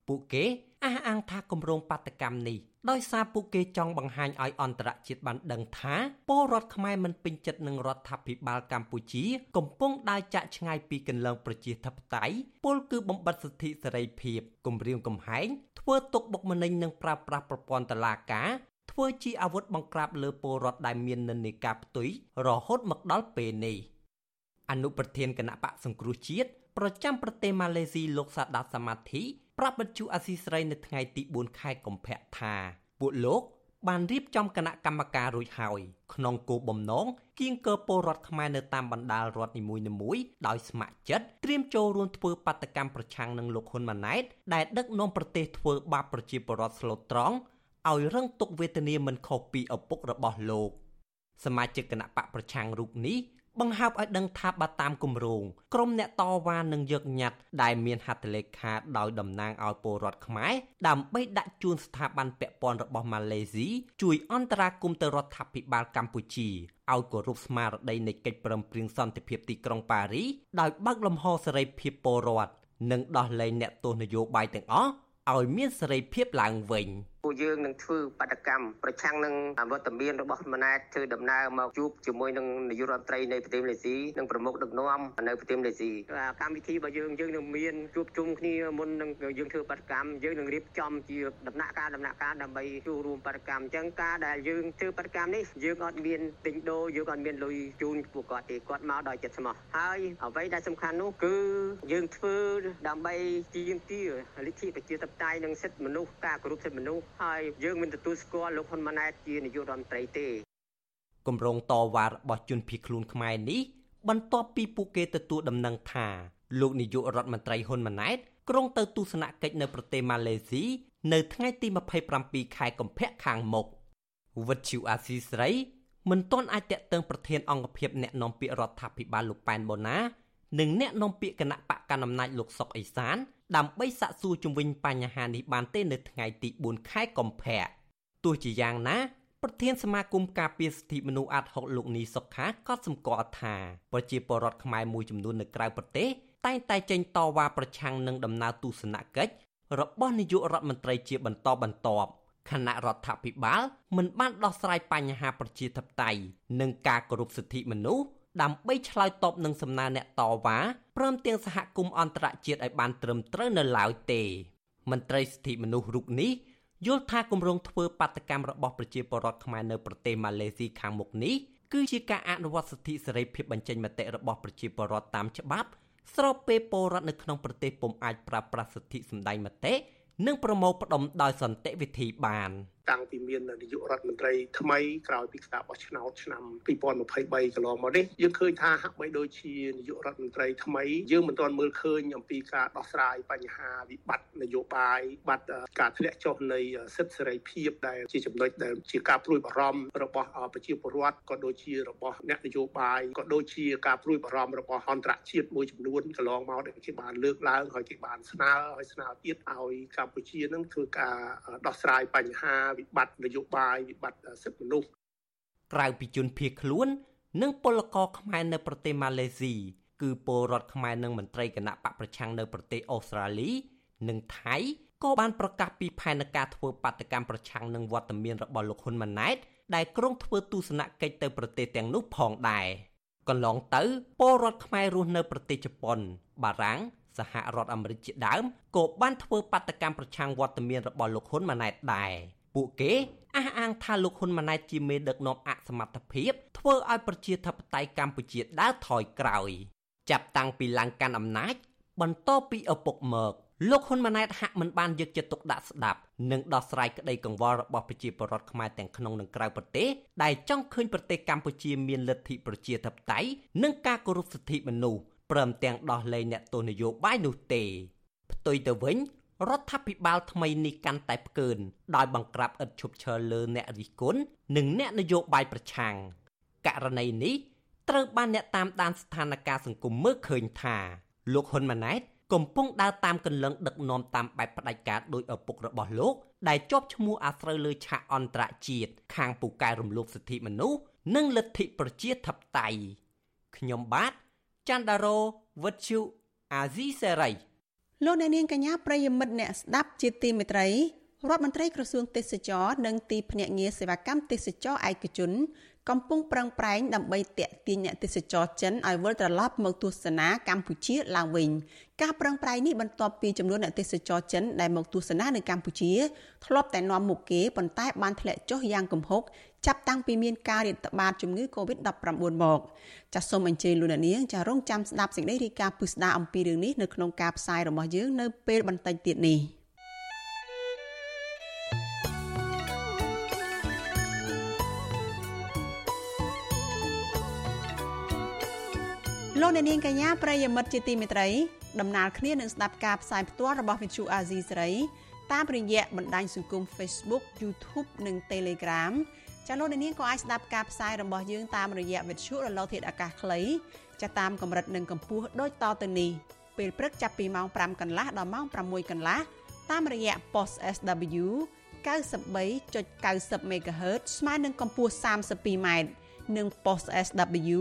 ពួកគេអះអាងថាគម្រោងបាតកម្មនេះដោយសារពួកគេចង់បង្ហាញឲ្យអន្តរជាតិបានដឹងថាពលរដ្ឋខ្មែរមិនពេញចិត្តនឹងរដ្ឋាភិបាលកម្ពុជា កំពុងដើរចាក់ឆ្ងាយពីគន្លងប្រជាធិបតេយ្យពលគឺបំបិទសិទ្ធិសេរីភាពគំរាមកំហែងធ្វើទុកបុកម្នេញនិងប្រើប្រាស់ប្រព័ន្ធតុលាការធ្វើជាអាវុធបង្ក្រាបលើពលរដ្ឋដែលមាននិន្នាការផ្ទុយរហូតមកដល់ពេលនេះអនុប្រធានគណៈបកសង្គ្រោះជាតិប្រចាំប្រទេសម៉ាឡេស៊ីលោកសាដាសមាធិ ប្រាប់បទជអាស៊ីស្រីនៅថ្ងៃទី4ខែកុម្ភៈថាពួកលោកបានរៀបចំគណៈកម្មការរួចហើយក្នុងគោលបំណងគៀងកើពលរដ្ឋខ្មែរនៅតាមបណ្ដាលរដ្ឋនីមួយៗដោយស្ម័គ្រចិត្តត្រៀមចូលរួមធ្វើបាតកម្មប្រឆាំងនឹងលោកហ៊ុនម៉ាណែតដែលដឹកនាំប្រទេសធ្វើបាបប្រជាពលរដ្ឋស្លូតត្រង់ឲ្យរងទុក្ខវេទនាមិនខុសពីឪពុករបស់លោកសមាជិកគណៈបកប្រឆាំងរូបនេះ បង្ហើបឲ្យដឹងថាបើតាមគម្រោងក្រុមអ្នកតវ៉ានឹងយកញត្តិដែលមានហត្ថលេខាដោយតំណាងឲ្យពលរដ្ឋខ្មែរដើម្បីដាក់ជូនស្ថាប័នពាក់ព័ន្ធរបស់ម៉ាឡេស៊ីជួយអន្តរាគមន៍ទៅរដ្ឋាភិបាលកម្ពុជាឲ្យគោរពស្មារតីនៃកិច្ចព្រមព្រៀងសន្តិភាពទីក្រុងប៉ារីដោយបើកលំហសេរីភាពពលរដ្ឋនិងដោះលែងអ្នកទោសនយោបាយទាំងអស់ឲ្យមានសេរីភាពឡើងវិញ។ ពួកយើងនឹងធ្វើបដកម្មប្រឆាំងនឹងវត្តមានរបស់ម៉ាណែតធ្វើដំណើរមកជួបជាមួយនឹងនាយករដ្ឋមន្ត្រីនៃប្រទេសម៉ាឡេស៊ីនិងប្រមុខដឹកនាំនៅប្រទេសម៉ាឡេស៊ីកម្មវិធីរបស់យើងយើងនឹងមានជួបជុំគ្នាមុននឹងយើងធ្វើបដកម្មយើងនឹងរៀបចំជាដំណាក់កាលដំណាក់កាលដើម្បីចូលរួមបដកម្មអញ្ចឹងការដែលយើងធ្វើបដកម្មនេះយើងអត់មានទិញដូរយើងអត់មានលុយជូនពួកគាត់ទេគាត់មកដោយចិត្តស្មោះហើយអ្វីដែលសំខាន់នោះគឺយើងធ្វើដើម្បីទាមទារលទ្ធិប្រជាធិបតេយ្យនិងសិទ្ធិមនុស្សការគោរពសិទ្ធិមនុស្សហើយយើងមិនទទួលស្គាល់លោកហ៊ុនម៉ាណែតជានាយករដ្ឋមន្ត្រីទេគម្រោងតវ៉ារបស់ជនភៀសខ្លួនខ្មែរនេះបន្ទាប់ពីពួកគេទទួលដំណឹងថាលោកនាយករដ្ឋមន្ត្រីហ៊ុនម៉ាណែតក្រុងទៅទស្សនកិច្ចនៅប្រទេសម៉ាឡេស៊ីនៅថ្ងៃទី27ខែកុម្ភៈខាងមុខវិទ្យុអាស៊ីស្រីមិនទាន់អាចតាក់ទងប្រធានអង្គភិបអ្នកនាំពាក្យរដ្ឋាភិបាលលោកប៉ែនបូណា និងអ្នកនាំពាក្យគណៈបកកណ្ដាលអំណាចលោកសុកអេសានដើម្បីសាកសួរជំវិញបញ្ហានេះបានទេនៅថ្ងៃទី4ខែកុម្ភៈទោះជាយ៉ាងណាប្រធានសមាគមការពារសិទ្ធិមនុស្សអាត់ហុកលោកនីសុខាក៏សម្គាល់ថាប្រជាពលរដ្ឋខ្មែរមួយចំនួននៅក្រៅប្រទេសតែងតែចេញតវ៉ាប្រឆាំងនឹងដំណើរទស្សនកិច្ចរបស់នាយករដ្ឋមន្ត្រីជាបន្តបន្ទាប់គណៈរដ្ឋាភិបាលមិនបានដោះស្រាយបញ្ហាប្រជាធិបតេយ្យនិងការគោរពសិទ្ធិមនុស្ស ដើម្បីឆ្លើយតបនឹងសំណើអ្នកតវ៉ាព្រមទាំងសហគមន៍អន្តរជាតិឲ្យបានត្រឹមត្រូវនៅឡើយទេមន្ត្រីសិទ្ធិមនុស្សរូបនេះយល់ថាគម្រោងធ្វើបាតកម្មរបស់ប្រជាពលរដ្ឋខ្មែរនៅប្រទេសម៉ាឡេស៊ីខាងមុខនេះគឺជាការអនុវត្តសិទ្ធិសេរីភាពបញ្ចេញមតិរបស់ប្រជាពលរដ្ឋតាមច្បាប់ ស្របពេលពលរដ្ឋនៅក្នុងប្រទេសពុំអាចប្រើប្រាស់សិទ្ធិសម្ដែងមតិនិងប្រមូលផ្ដុំដោយសន្តិវិធីបាន។ តាំងពីមាននាយករដ្ឋមន្ត្រីថ្មីក្រោយពីការបោះឆ្នោតឆ្នាំ2023កន្លងមកនេះយើងឃើញថាហាក់បីដូចជានាយករដ្ឋមន្ត្រីថ្មីយើងមិនទាន់មើលឃើញអំពីការដោះស្រាយបញ្ហាវិបត្តិនយោបាយបាត់ការធ្លាក់ចុះនៃសិទ្ធិសេរីភាពដែលជាចំណុចដែលជាការព្រួយបារម្ភរបស់ប្រជាពលរដ្ឋក៏ដូចជារបស់អ្នកនយោបាយក៏ដូចជាការព្រួយបារម្ភរបស់អន្តរជាតិមួយចំនួនកន្លងមកដែលគេបានលើកឡើងហើយគេបានស្នើឲ្យស្នើទៀតឲ្យកម្ពុជានឹងធ្វើការដោះស្រាយបញ្ហាវិបត្តិនយោបាយវិបត្តិសិទ្ធិមនុស្សក្រៅពីជនភៀសខ្លួន និងពលករខ្មែរនៅប្រទេសម៉ាឡេស៊ីគឺពលរដ្ឋខ្មែរនិងមន្ត្រីគណៈបកប្រឆាំងនៅប្រទេសអូស្ត្រាលី និងថៃក៏បានប្រកាសពីផែនការធ្វើបាតកម្មប្រឆាំងនឹងវត្តមានរបស់លោកហ៊ុនម៉ាណែតដែលក្រុងធ្វើទស្សនកិច្ចទៅប្រទេសទាំងនោះផងដែរកន្លងទៅពលរដ្ឋខ្មែររស់នៅប្រទេសជប៉ុន បារាំងសហរដ្ឋអាមេរិកជាដើមក៏បានធ្វើបាតកម្មប្រឆាំងវត្តមានរបស់លោកហ៊ុនម៉ាណែតដែរ ពួកគេអះអាងថាលោកហ៊ុនម៉ាណែតជាមេដឹកនាំអសមត្ថភាពធ្វើឲ្យប្រជាធិបតេយ្យកម្ពុជាដើរថយក្រោយ ចាប់តាំងពីឡើងកាន់អំណាច បន្តពីឪពុកមកលោកហ៊ុនម៉ាណែតហាក់មិនបានយកចិត្តទុកដាក់ស្ដាប់និងដោះស្រាយក្តីកង្វល់របស់ប្រជាពលរដ្ឋខ្មែរទាំងក្នុងនិងក្រៅប្រទេសដែលចង់ឃើញប្រទេសកម្ពុជាមានលទ្ធិប្រជាធិបតេយ្យនិងការគោរពសិទ្ធិមនុស្សព្រមទាំងដោះលែងអ្នកទោសនយោបាយនោះទេផ្ទុយទៅវិញ រដ្ឋាភិបាលថ្មីនេះកាន់តែផ្កើនដោយបង្ក្រាបឥតឈប់ឈរលើអ្នករិះគន់និងអ្នកនយោបាយប្រឆាំងករណីនេះត្រូវបានអ្នកតាមដានស្ថានភាពសង្គមមើលឃើញថាលោកហ៊ុនម៉ាណែតកំពុងដើរតាមគន្លងដឹកនាំតាមបែបផ្ដាច់ការដោយឪពុករបស់លោកដែលជាប់ឈ្មោះអាស្រូវលើឆាកអន្តរជាតិខាងពូកែរំលោភសិទ្ធិមនុស្សនិងលទ្ធិប្រជាធិបតេយ្យខ្ញុំបាទច័ន្ទដារោវុទ្ធុអាស៊ីសេរី លោកអ្នកនាងកញ្ញាប្រិយមិត្តអ្នកស្ដាប់ជាទីមេត្រីរដ្ឋមន្ត្រីក្រសួងទេសចរនិងទីភ្នាក់ងារសេវាកម្មទេសចរឯកជន កំពុងប្រឹងប្រែងដើម្បីតាក់ទាញអ្នកទេសចរចិនឲ្យវិលត្រឡប់មកទស្សនាកម្ពុជាឡើងវិញការប្រឹងប្រែងនេះបន្ទាប់ពីចំនួនអ្នកទេសចរចិនដែលមកទស្សនានៅកម្ពុជាធ្លាប់តែនាំមុខគេប៉ុន្តែបានធ្លាក់ចុះយ៉ាងគំហុកចាប់តាំងពីមានការរាតត្បាតជំងឺ Covid-19 មកចាសសូមអញ្ជើញលោកអ្នកនាងចារងចាំស្ដាប់សេចក្តីរាយការណ៍ពិស្ដារអំពីរឿងនេះនៅក្នុងការផ្សាយរបស់យើងនៅពេលបន្តិចទៀតនេះ។ លោកអ្នកនាងកញ្ញាប្រិយមិត្តជាទីមេត្រីដំណើរគ្នានឹងស្ដាប់ការផ្សាយផ្ទាល់របស់វិទ្យុអាស៊ីសេរីតាមរយៈបណ្ដាញសង្គម Facebook YouTube និង Telegram ចាលោកអ្នកនាងក៏អាចស្ដាប់ការផ្សាយរបស់យើងតាមរយៈវិទ្យុរលកធាតុអាកាសខ្លីចាតាមកម្រិតនិងកម្ពស់ដូចតទៅនេះពេលព្រឹកចាប់ពីម៉ោង5កន្លះដល់ម៉ោង6កន្លះតាមរយៈ post SW 93.90 MHz ស្មើនឹងកម្ពស់ 32m និង post SW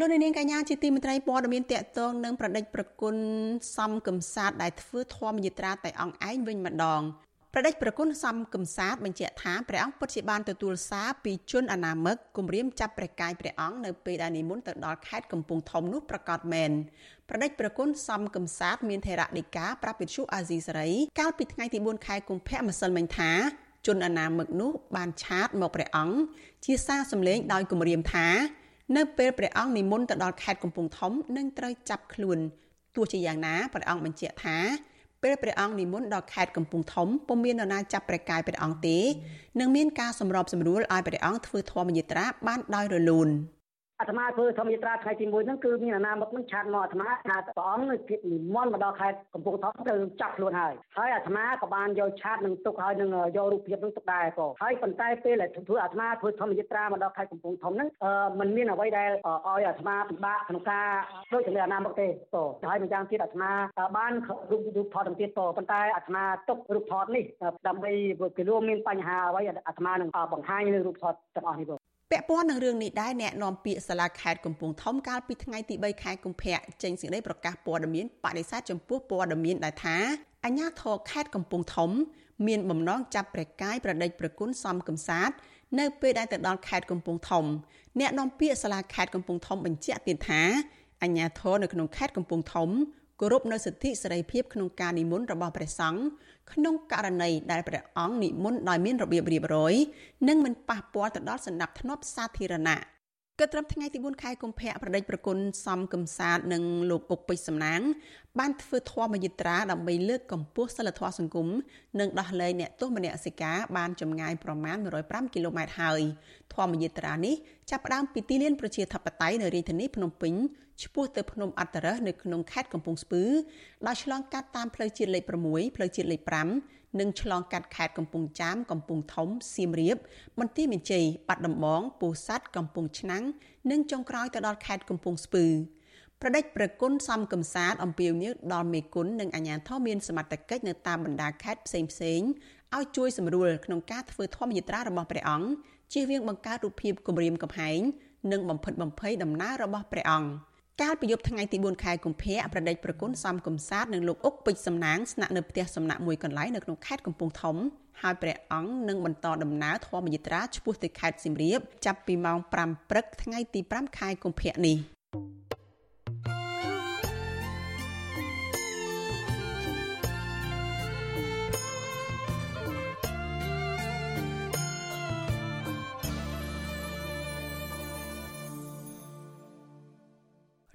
លោកនាងកញ្ញាជាទីមេត្រីព័ត៌មានតកតងនឹងប្រដេចប្រគុណសំកំសាទដែលធ្វើធម្មយិត្រាតែអង្គឯងវិញម្ដងប្រដេចប្រគុណសំកំសាទបញ្ជាក់ថាព្រះអង្គពិតជាបានទទួលសារពីជនអនាមិកគម្រាមចាប់ព្រះកាយព្រះអង្គនៅពេលដែលនិមន្តទៅដល់ខេត្តកំពង់ធំនោះប្រកាសមែនប្រដេចប្រគុណសំកំសាទមានថេរដីកាប្រាប់វិទ្យុអាស៊ីសេរីកាលពីថ្ងៃទី4ខែកុម្ភៈម្សិលមិញថាជនអនាមិកនោះបានឆាតមកព្រះអង្គជាសារសម្លេងដោយគម្រាមថា នៅពេលព្រះអង្គនិមន្តទៅដល់ខេត្តកំពង់ធំនឹងត្រូវចាប់ខ្លួនទោះជាយ៉ាងណាព្រះអង្គបញ្ជាក់ថាពេលព្រះអង្គនិមន្តដល់ខេត្តកំពង់ធំពុំមាននរណាចាប់ព្រះកាយព្រះអង្គទេនឹងមានការសម្របសម្រួលឲ្យព្រះអង្គធ្វើធម្មយាត្រាបានដោយរលូន។ អាត្មាធ្វើធម្មយាត្រាថ្ងៃទី1ហ្នឹងគឺមានអាណាមកនឹងឆាតមកអាត្មាថាព្រះអង្គនៅភាពនិមន្តមកដល់ខេត្តកំពង់ធំទៅចាប់ខ្លួនហើយហើយអាត្មាក៏បានយកឆាតនឹងទុកហើយនឹងយករូបភាពនឹងទុកដែរក៏ហើយប៉ុន្តែពេលដែលធ្វើអាត្មាធ្វើធម្មយាត្រាមកដល់ខេត្តកំពង់ធំហ្នឹងมันមានអ្វីដែលឲ្យអាត្មាពិបាកក្នុងការដូចជាអាណាមកទេក៏ហើយម្យ៉ាងទៀតអាត្មាបានរូបរូបថតទាំងទៀតក៏ប៉ុន្តែអាត្មាទុករូបថតនេះដើម្បីពីរួមមានបញ្ហាអ្វីអាត្មានឹងបង្ហាញនៅរូបថតទាំងអស់នេះបង ពាក់ព័ន្ធនឹងរឿងនេះដែរអ្នកនាំពាក្យសាលាខេត្តកំពង់ធំកាលពីថ្ងៃទី3ខែកុម្ភៈចេញសេចក្តីប្រកាសព័ត៌មានបដិសេធចំពោះព័ត៌មានដែលថាអាជ្ញាធរខេត្តកំពង់ធំ មានបំណងចាប់ព្រះកាយប្រដេចប្រគុណសំកំសាទនៅពេលដែលទៅដល់ខេត្តកំពង់ធំអ្នកនាំពាក្យសាលាខេត្តកំពង់ធំបញ្ជាក់ទៀតថាអាជ្ញាធរនៅក្នុងខេត្តកំពង់ធំគោរពនៅសិទ្ធិសេរីភាពក្នុងការនិមន្តរបស់ព្រះសង្ឃ ក្នុងករណីដែលព្រះអង្គនិមន្តដោយមានរបៀបរៀបរយ និងមិនប៉ះពាល់ទៅដល់សណ្ដាប់ធ្នាប់សាធារណៈ គិតត្រឹមថ្ងៃទី4ខែកុម្ភៈប្រដេចប្រគុណសំកំសាទនិងលោកអុកពេជ្រសំណាង បានធ្វើធម៌យិត្រាដើម្បីលើកកម្ពស់សិលធម៌សង្គមនិងដោះលែងអ្នកទោសមនសិការបានចម្ងាយប្រមាណ105គីឡូម៉ែត្រហើយធម៌យិត្រានេះចាប់ផ្ដើមពីទីលានប្រជាធិបតេយ្យនៅរាជធានីភ្នំពេញឆ្ពោះទៅភ្នំអត្តរសនៅក្នុងខេត្តកំពង់ស្ពឺដោយឆ្លងកាត់តាមផ្លូវជាតិលេខ6ផ្លូវជាតិលេខ5 និងឆ្លងកាត់ខេត្តកំពង់ចាមកំពង់ធំសៀមរាបបន្ទាយមានជ័យបាត់ដំបងពោធិ៍សាត់កំពង់ឆ្នាំងនិងចុងក្រោយទៅដល់ខេត្តកំពង់ស្ពឺប្រដេចប្រគុណសំកំសាទអំពីវញើដល់មេគុណនិងអាជ្ញាធរមានសមត្ថកិច្ចនៅតាមបណ្ដាខេត្តផ្សេងផ្សេងឲ្យជួយសម្រួលក្នុងការធ្វើធម្មយាត្រារបស់ព្រះអង្គជៀសវាងបង្កើតរូបភាពគម្រាមកំហែងនិងបំផិតបំភ័យដំណើររបស់ព្រះអង្គ កាលពីយប់ថ្ងៃទី4ខែកុម្ភៈប្រដេចប្រគុណសំកំសាទនិងលោកអុកពេជ្រសំណាងស្នាក់នៅផ្ទះសំណាក់មួយកន្លែងនៅក្នុងខេត្តកំពង់ធំហើយព្រះអង្គនឹងបន្តដំណើរធម្មយាត្រាឆ្ពោះទៅខេត្តសៀមរាបចាប់ពីម៉ោង5ព្រឹកថ្ងៃទី5ខែកុម្ភៈនេះ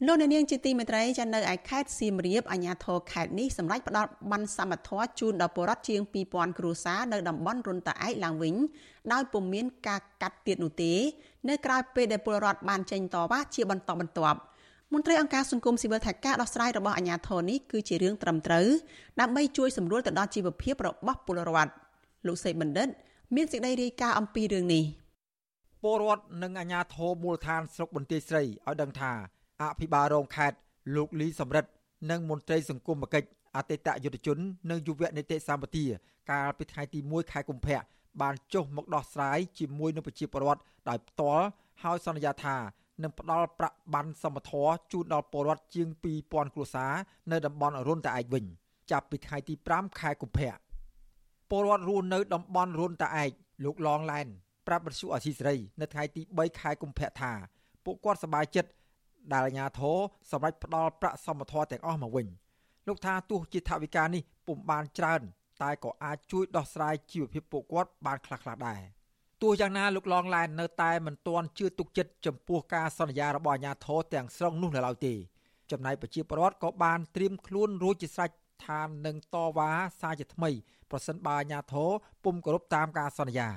លោកអ្នកនាងជាទីមេត្រីចានៅឯខេត្តសៀមរាបអាជ្ញាធរខេត្តនេះសម្រេចផ្តល់បានសមត្ថភាពជូនដល់ពលរដ្ឋជាង2000គ្រួសារនៅតំបន់រុនតាឯកឡើងវិញដោយពុំមានការកាត់ទៀតនោះទេនៅក្រៅពេលដែលពលរដ្ឋបានចេញតវ៉ាជាបន្តបន្ទាប់មន្ត្រីអង្គការសង្គមស៊ីវិលថាការដោះស្រាយរបស់អាជ្ញាធរនេះគឺជារឿងត្រឹមត្រូវដើម្បីជួយសម្រួលទៅដល់ជីវភាពរបស់ពលរដ្ឋលោកសេកបណ្ឌិត មានសេចក្តីរាយការណ៍អំពីរឿងនេះពលរដ្ឋនិងអាជ្ញាធរមូលដ្ឋានស្រុកបន្ទាយស្រីឲ្យដឹងថា អភិបាលរងខេត្តលោកលីសំរិទ្ធនិងមន្ត្រីសង្គមគិច្ចអតីតយុទ្ធជននិងយុវនីតិសម្បទាកាលពីថ្ងៃទី1ខែកុម្ភៈបានចុះមកដោះស្រាយជាមួយនឹងប្រជាពលរដ្ឋដោយផ្ទាល់ហើយសន្យាថានឹងផ្ដល់ប្រាក់ប័ណ្ណសមធរជូនដល់ពលរដ្ឋជាង2000គ្រួសារនៅតំបន់រុនតាឯកវិញចាប់ពីថ្ងៃទី5ខែកុម្ភៈពលរដ្ឋរស់នៅតំបន់រុនតាឯកលោកឡងឡែនប្រាប់បទសុអសីសេរីនៅថ្ងៃទី3ខែកុម្ភៈថាពួកគាត់សប្បាយចិត្ត ដែលអាជ្ញាធរសម្រេចផ្ដល់ប្រាក់សមធម៌ទាំងអស់មកវិញលោកថាទោះជាថវិកានេះពុំបានច្រើន តែក៏អាចជួយដោះស្រាយជីវភាពពួកគាត់បានខ្លះៗដែរទោះយ៉ាងណាលោកឡងឡែននៅតែមិនទាន់ជឿទុកចិត្តចំពោះការសន្យារបស់អាជ្ញាធរទាំងស្រុងនោះនៅឡើយទេចំណែកប្រជាពលរដ្ឋក៏បានត្រៀមខ្លួនរួចជាស្រេចថានឹងតវ៉ាសារជាថ្មីប្រសិនបើអាជ្ញាធរពុំគោរពតាមការសន្យា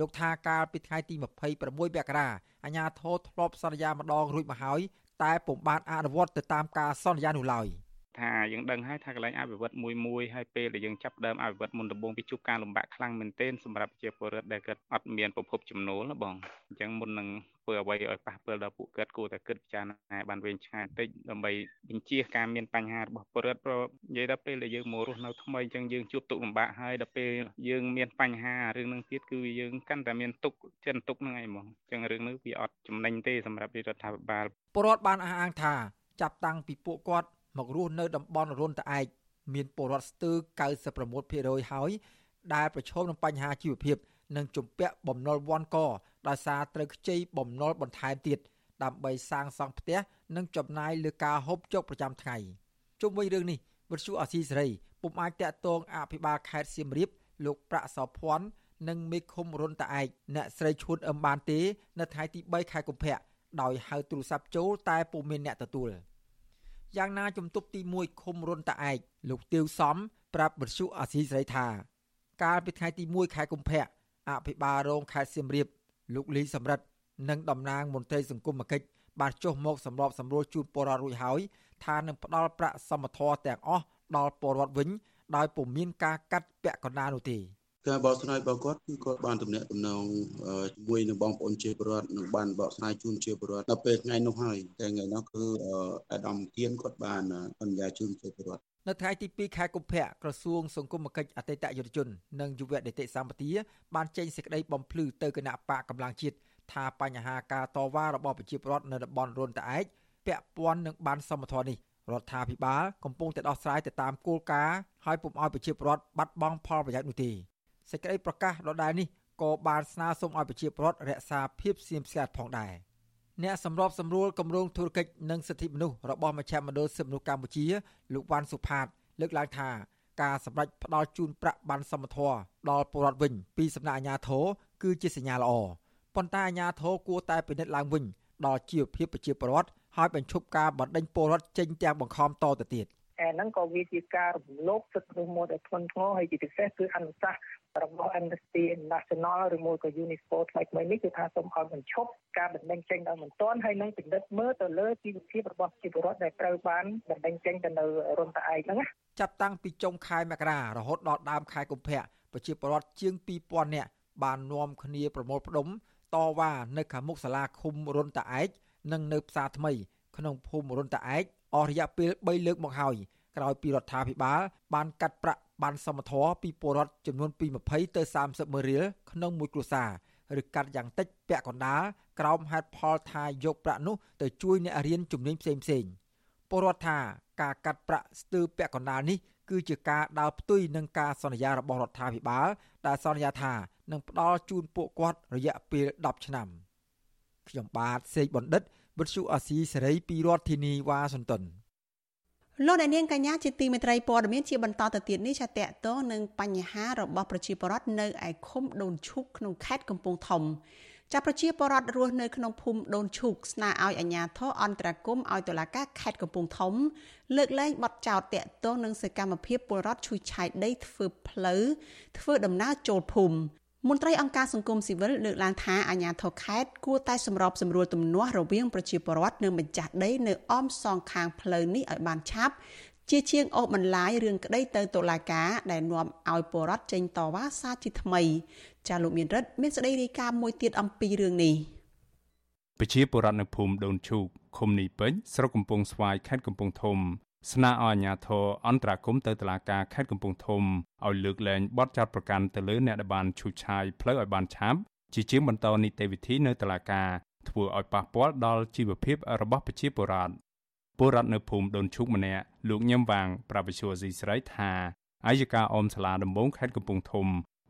លោកថាកាលពីថ្ងៃទី26មករាអាជ្ញាធរធ្លាប់សន្យាម្ដងរួចមកហើយតែពុំបានអនុវត្តទៅតាមការសន្យានោះឡើយ។ ថាយើងដឹងហើយថាកន្លែងអភិវឌ្ឍមួយមួយហើយពេលដែលយើងចាប់ដើមអភិវឌ្ឍមុនដំបូងវាជួបការលំបាកខ្លាំងមែនទែនសម្រាប់ប្រជាពលរដ្ឋដែលគាត់អត់មានប្រភពចំណូលណាបងអញ្ចឹងមុននឹងធ្វើអ្វីឲ្យប៉ះពាល់ដល់ពួកគាត់គួរតែគិតពិចារណាបានវែងឆ្ងាយបន្តិចដើម្បីបញ្ជាការមានបញ្ហារបស់ពលរដ្ឋព្រោះនិយាយដល់ពេលដែលយើងមករស់នៅថ្មីអញ្ចឹងយើងជួបទុកលំបាកហើយដល់ពេលយើងមានបញ្ហារឿងនឹងទៀតគឺយើងកាន់តែមានទុកចិនទុកហ្នឹងឯងហ្មងអញ្ចឹងរឿងនេះវាអត់ចំណេញទេសម្រាប់រដ្ឋាភិបាលពលរដ្ឋបានអះអាងថាចាប់តាំងពីពួកគាត់ មករស់នៅតំបន់រុនត្អែកមានពលរដ្ឋស្ទើរ96%ហើយដែលប្រឈមនឹងបញ្ហាជីវភាពនិងជំពាក់បំណុលវាន់កដោយសារត្រូវខ្ចីបំណុលបន្ថែមទៀតដើម្បីសាងសង់ផ្ទះនិងចំណាយលើការហូបចុកប្រចាំថ្ងៃជុំវិញរឿងនេះវិទ្យុអាស៊ីសេរីពុំអាចតាក់ទងអភិបាលខេត្តសៀមរាបលោកប្រាក់សោភ័ណ្ឌនិងមេឃុំរុនតាឯកអ្នកស្រីឈួនអឹមបានទេ នៅថ្ងៃទី3ខែកុម្ភៈដោយហៅទូរស័ព្ទចូលតែពុំមានអ្នកទទួល។ យ៉ាងណាជំទប់ទី1ឃុំរុនតាឯកលោកទាវសំប្រាប់បទសុអាស៊ីសេរីថា កាលពីថ្ងៃទី1ខែកុម្ភៈអភិបាលរងខេត្តសៀមរាបលោកលីសំរិទ្ធនិងតំណាងមន្ត្រីសង្គមគិច្ចបានចុះមកសម្របសម្រួលជូនពលរដ្ឋរួចហើយថានឹងផ្ដល់ប្រាក់សមធម៌ទាំងអស់ដល់ពលរដ្ឋវិញ ដោយពុំមានការកាត់ពាក់កណ្ដាលនោះទេ ការបកស្រាយរបស់គាត់គឺគាត់បានទំនាក់ទំនងជាមួយនឹងបងប្អូនជាពលរដ្ឋនិងបានបកស្រាយជូនជាពលរដ្ឋដល់ពេលថ្ងៃនោះហើយតែថ្ងៃនោះគឺអាដាមគៀនគាត់បានសន្យាជូនជាពលរដ្ឋនៅថ្ងៃទី2ខែកុម្ភៈក្រសួងសង្គមគិច្ចអតីតយុវជននិងយុវនីតិសម្បទាបានចេញសេចក្តីបំភ្លឺទៅគណៈបកកម្លាំងជាតិថាបញ្ហាការតវ៉ារបស់ប្រជាពលរដ្ឋនៅតំបន់រុនតាឯកពាក់ព័ន្ធនឹងបានសមត្ថនេះរដ្ឋាភិបាលកំពុងតែដោះស្រាយទៅតាមគោលការណ៍ហើយពុំឲ្យប្រជាពលរដ្ឋបាត់បង់ផលប្រយោជន៍នោះទេ សេចក្តីប្រកាសដដែលនេះក៏បានស្នើសុំឲ្យប្រជាពលរដ្ឋរក្សាភាពស្ងៀមស្ងាត់ផងដែរអ្នកសម្របសម្រួលគម្រោងធុរកិច្ចនិងសិទ្ធិមនុស្សរបស់មជ្ឈមណ្ឌលសិទ្ធិមនុស្សកម្ពុជាលោកវ៉ាន់សុផាត លើកឡើងថាការសម្រេចផ្ដល់ជូនប្រាក់បានសមធម៌ដល់ពលរដ្ឋវិញពីសំណាក់អាជ្ញាធរគឺជាសញ្ញាល្អប៉ុន្តែអាជ្ញាធរគួរតែពិនិត្យឡើងវិញដល់ជីវភាពប្រជាពលរដ្ឋហើយបញ្ឈប់ការបណ្តេញពលរដ្ឋចេញទាំងបង្ខំតទៅទៀត អាហ្នឹងក៏វាជាការរំលោភសិទ្ធិមនុស្សមួយដែលធ្ងន់ធ្ងរហើយជាពិសេសគឺអនុសាសន៍របស់ Amnesty International ឬមួយក៏ UNESCO ថ្មីថ្មីនេះគឺថាសូមឲ្យបញ្ឈប់ការបណ្ដឹងចេញដោយមិនទាន់ហើយនឹងពិនិត្យមើលទៅលើជីវភាពរបស់ជីវរដ្ឋដែលត្រូវបានបណ្ដឹងចេញទៅនៅរុនតាឯកហ្នឹងណាចាប់តាំងពីចុងខែមករារហូតដល់ដើមខែកុម្ភៈប្រជាពលរដ្ឋជាង2000នាក់បាននាំគ្នាប្រមូលផ្ដុំតវ៉ានៅខាងមុខសាលាឃុំរុនតាឯកនិងនៅផ្សារថ្មី ក្នុងភូមិរុនតាឯក អស់រយៈពេល3លើកមកហើយក្រោយពីរដ្ឋាភិបាលបានកាត់ប្រាក់បានសមធម៌ពីពលរដ្ឋចំនួនពី20ទៅ30ម៉ឺនរៀលក្នុងមួយគ្រួសារឬកាត់យ៉ាងតិចពាក់កណ្ដាលក្រោមហេតុផលថាយកប្រាក់នោះទៅជួយអ្នករៀនជំនាញផ្សេងផ្សេងពលរដ្ឋថាការកាត់ប្រាក់ស្ទើរពាក់កណ្ដាលនេះគឺជាការដើរផ្ទុយនឹងការសន្យារបស់រដ្ឋាភិបាលដែលសន្យាថានឹងផ្ដល់ជូនពួកគាត់រយៈពេល10ឆ្នាំខ្ញុំបាទសេកបណ្ឌិត វិទ្យុអាស៊ីសេរីពីរដ្ឋធានីវ៉ាស៊ីនតោនលោកអ្នកនាងកញ្ញាជាទីមេត្រីព័ត៌មានជាបន្តទៅទៀតនេះចាតកតងនឹងបញ្ហារបស់ប្រជាពលរដ្ឋនៅឯឃុំដូនឈុកក្នុងខេត្តកំពង់ធំចាប់ប្រជាពលរដ្ឋរស់នៅក្នុងភូមិដូនឈូកស្នើឲ្យអាជ្ញាធរអន្តរាគមន៍ឲ្យតុលាការខេត្តកំពង់ធំ លើកលែងបទចោទតាក់ទងនឹងសកម្មភាពពលរដ្ឋឈូសឆាយដីធ្វើផ្លូវធ្វើដំណើរចូលភូមិ មន្ត្រីអង្គការសង្គមស៊ីវិលលើកឡើងថាអាជ្ញាធរខេត្តគួរតែសម្របសម្រួលទំនាស់រវាងប្រជាពលរដ្ឋនិងម្ចាស់ដីនៅអមសងខាងផ្លូវនេះឲ្យបានឆាប់ជាជាងអូសបន្លាយរឿងក្តីទៅតុលាការដែលនាំឲ្យពលរដ្ឋចេញតវ៉ាសារជាថ្មី ចាលោកមានរិទ្ធមានសេចក្តីរាយការណ៍មួយទៀតអំពីរឿងនេះប្រជាពលរដ្ឋនៅភូមិដូនឈូកឃុំនីពេជ្រស្រុកកំពង់ស្វាយខេត្តកំពង់ធំ ស្នើឲ្យអាជ្ញាធរអន្តរាគមទៅតុលាការខេត្តកំពង់ធំឲ្យលើកលែងបទចោទប្រកាន់ទៅលើអ្នកដែលបានឈូសឆាយផ្លូវឲ្យបានឆាប់ជាជាងបន្តនីតិវិធីនៅតុលាការធ្វើឲ្យប៉ះពាល់ដល់ជីវភាពរបស់ប្រជាពលរដ្ឋពលរដ្ឋនៅភូមិដូនឈូកម្នាក់លោកញឹមវាងប្រាវិសុវស៊ីស្រីថាអាយកាអមសាលាដំបងខេត្តកំពង់ធំ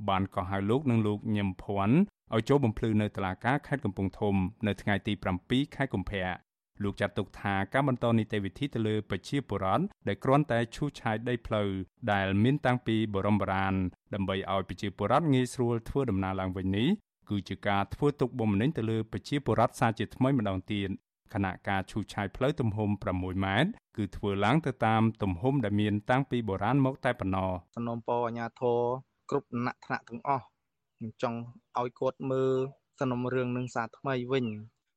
បានកោះហៅលោកនិងលោកញឹមភ័ណ្ឌឲ្យចូលបំភ្លឺនៅតុលាការខេត្តកំពង់ធំ នៅថ្ងៃទី7ខែកុម្ភៈ លោកចាត់ទុកថាការបន្តនីតិវិធីទៅលើប្រជាពលរដ្ឋដែលគ្រាន់តែឈូសឆាយដីផ្លូវដែលមានតាំងពីបរមបុរាណដើម្បីឲ្យប្រជាពលរដ្ឋងាយស្រួលធ្វើដំណើរឡើងវិញនេះគឺជាការធ្វើទុកបុកម្នេញទៅលើប្រជាពលរដ្ឋសាជាថ្មីម្ដងទៀតខណៈការឈូសឆាយផ្លូវទំហំ6ម៉ែត្រគឺធ្វើឡើងទៅតាមទំហំដែលមានតាំងពីបុរាណមកតែប៉ុណ្ណោះសំណុំពរអាញាធរគ្រប់ដំណាក់ថ្នាក់ទាំងអស់ខ្ញុំចង់ឲ្យគាត់មើលសំណុំរឿងនឹងសារថ្មីវិញ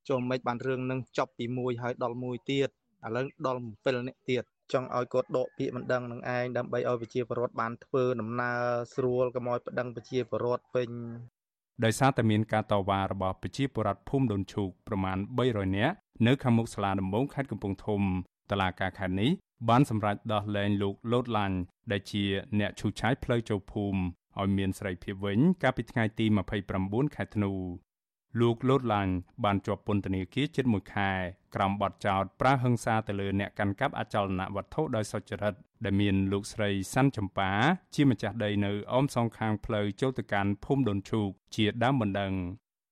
ចូលមិនបានរឿងនឹងចប់ពី1ហើយដល់1ទៀតឥឡូវដល់7នាក់ទៀតចង់ឲ្យគាត់ដកពាក្យមិនដឹងនឹងឯងដើម្បីឲ្យប្រជាពលរដ្ឋបានធ្វើដំណើរស្រួលកុំឲ្យប្តឹងប្រជាពលរដ្ឋវិញដោយសារតែមានការតវ៉ារបស់ប្រជាពលរដ្ឋភូមិដូនឈូកប្រមាណ300នាក់នៅខាងមុខសាលាដំបងខេត្តកំពង់ធំតឡាការខេត្តនេះបានសម្រេចដោះលែងលោកលូតឡាញ់ដែលជាអ្នកឈូសឆាយផ្លូវចូលភូមិឲ្យមានសេរីភាពវិញកាលពីថ្ងៃទី29ខែធ្នូ លោកលូតឡាញ់បានជាប់ពន្ធនាគារជិត1ខែក្រោមបទចោទប្រើហិង្សាទៅលើអ្នកកាន់កាប់អចលនវត្ថុដោយសុចរិតដែលមានលោកស្រីសាន់ចម្ប៉ាជាម្ចាស់ដីនៅអមសងខាងផ្លូវចូលទៅកាន់ភូមិដូនឈូកជាដើមបណ្ដឹង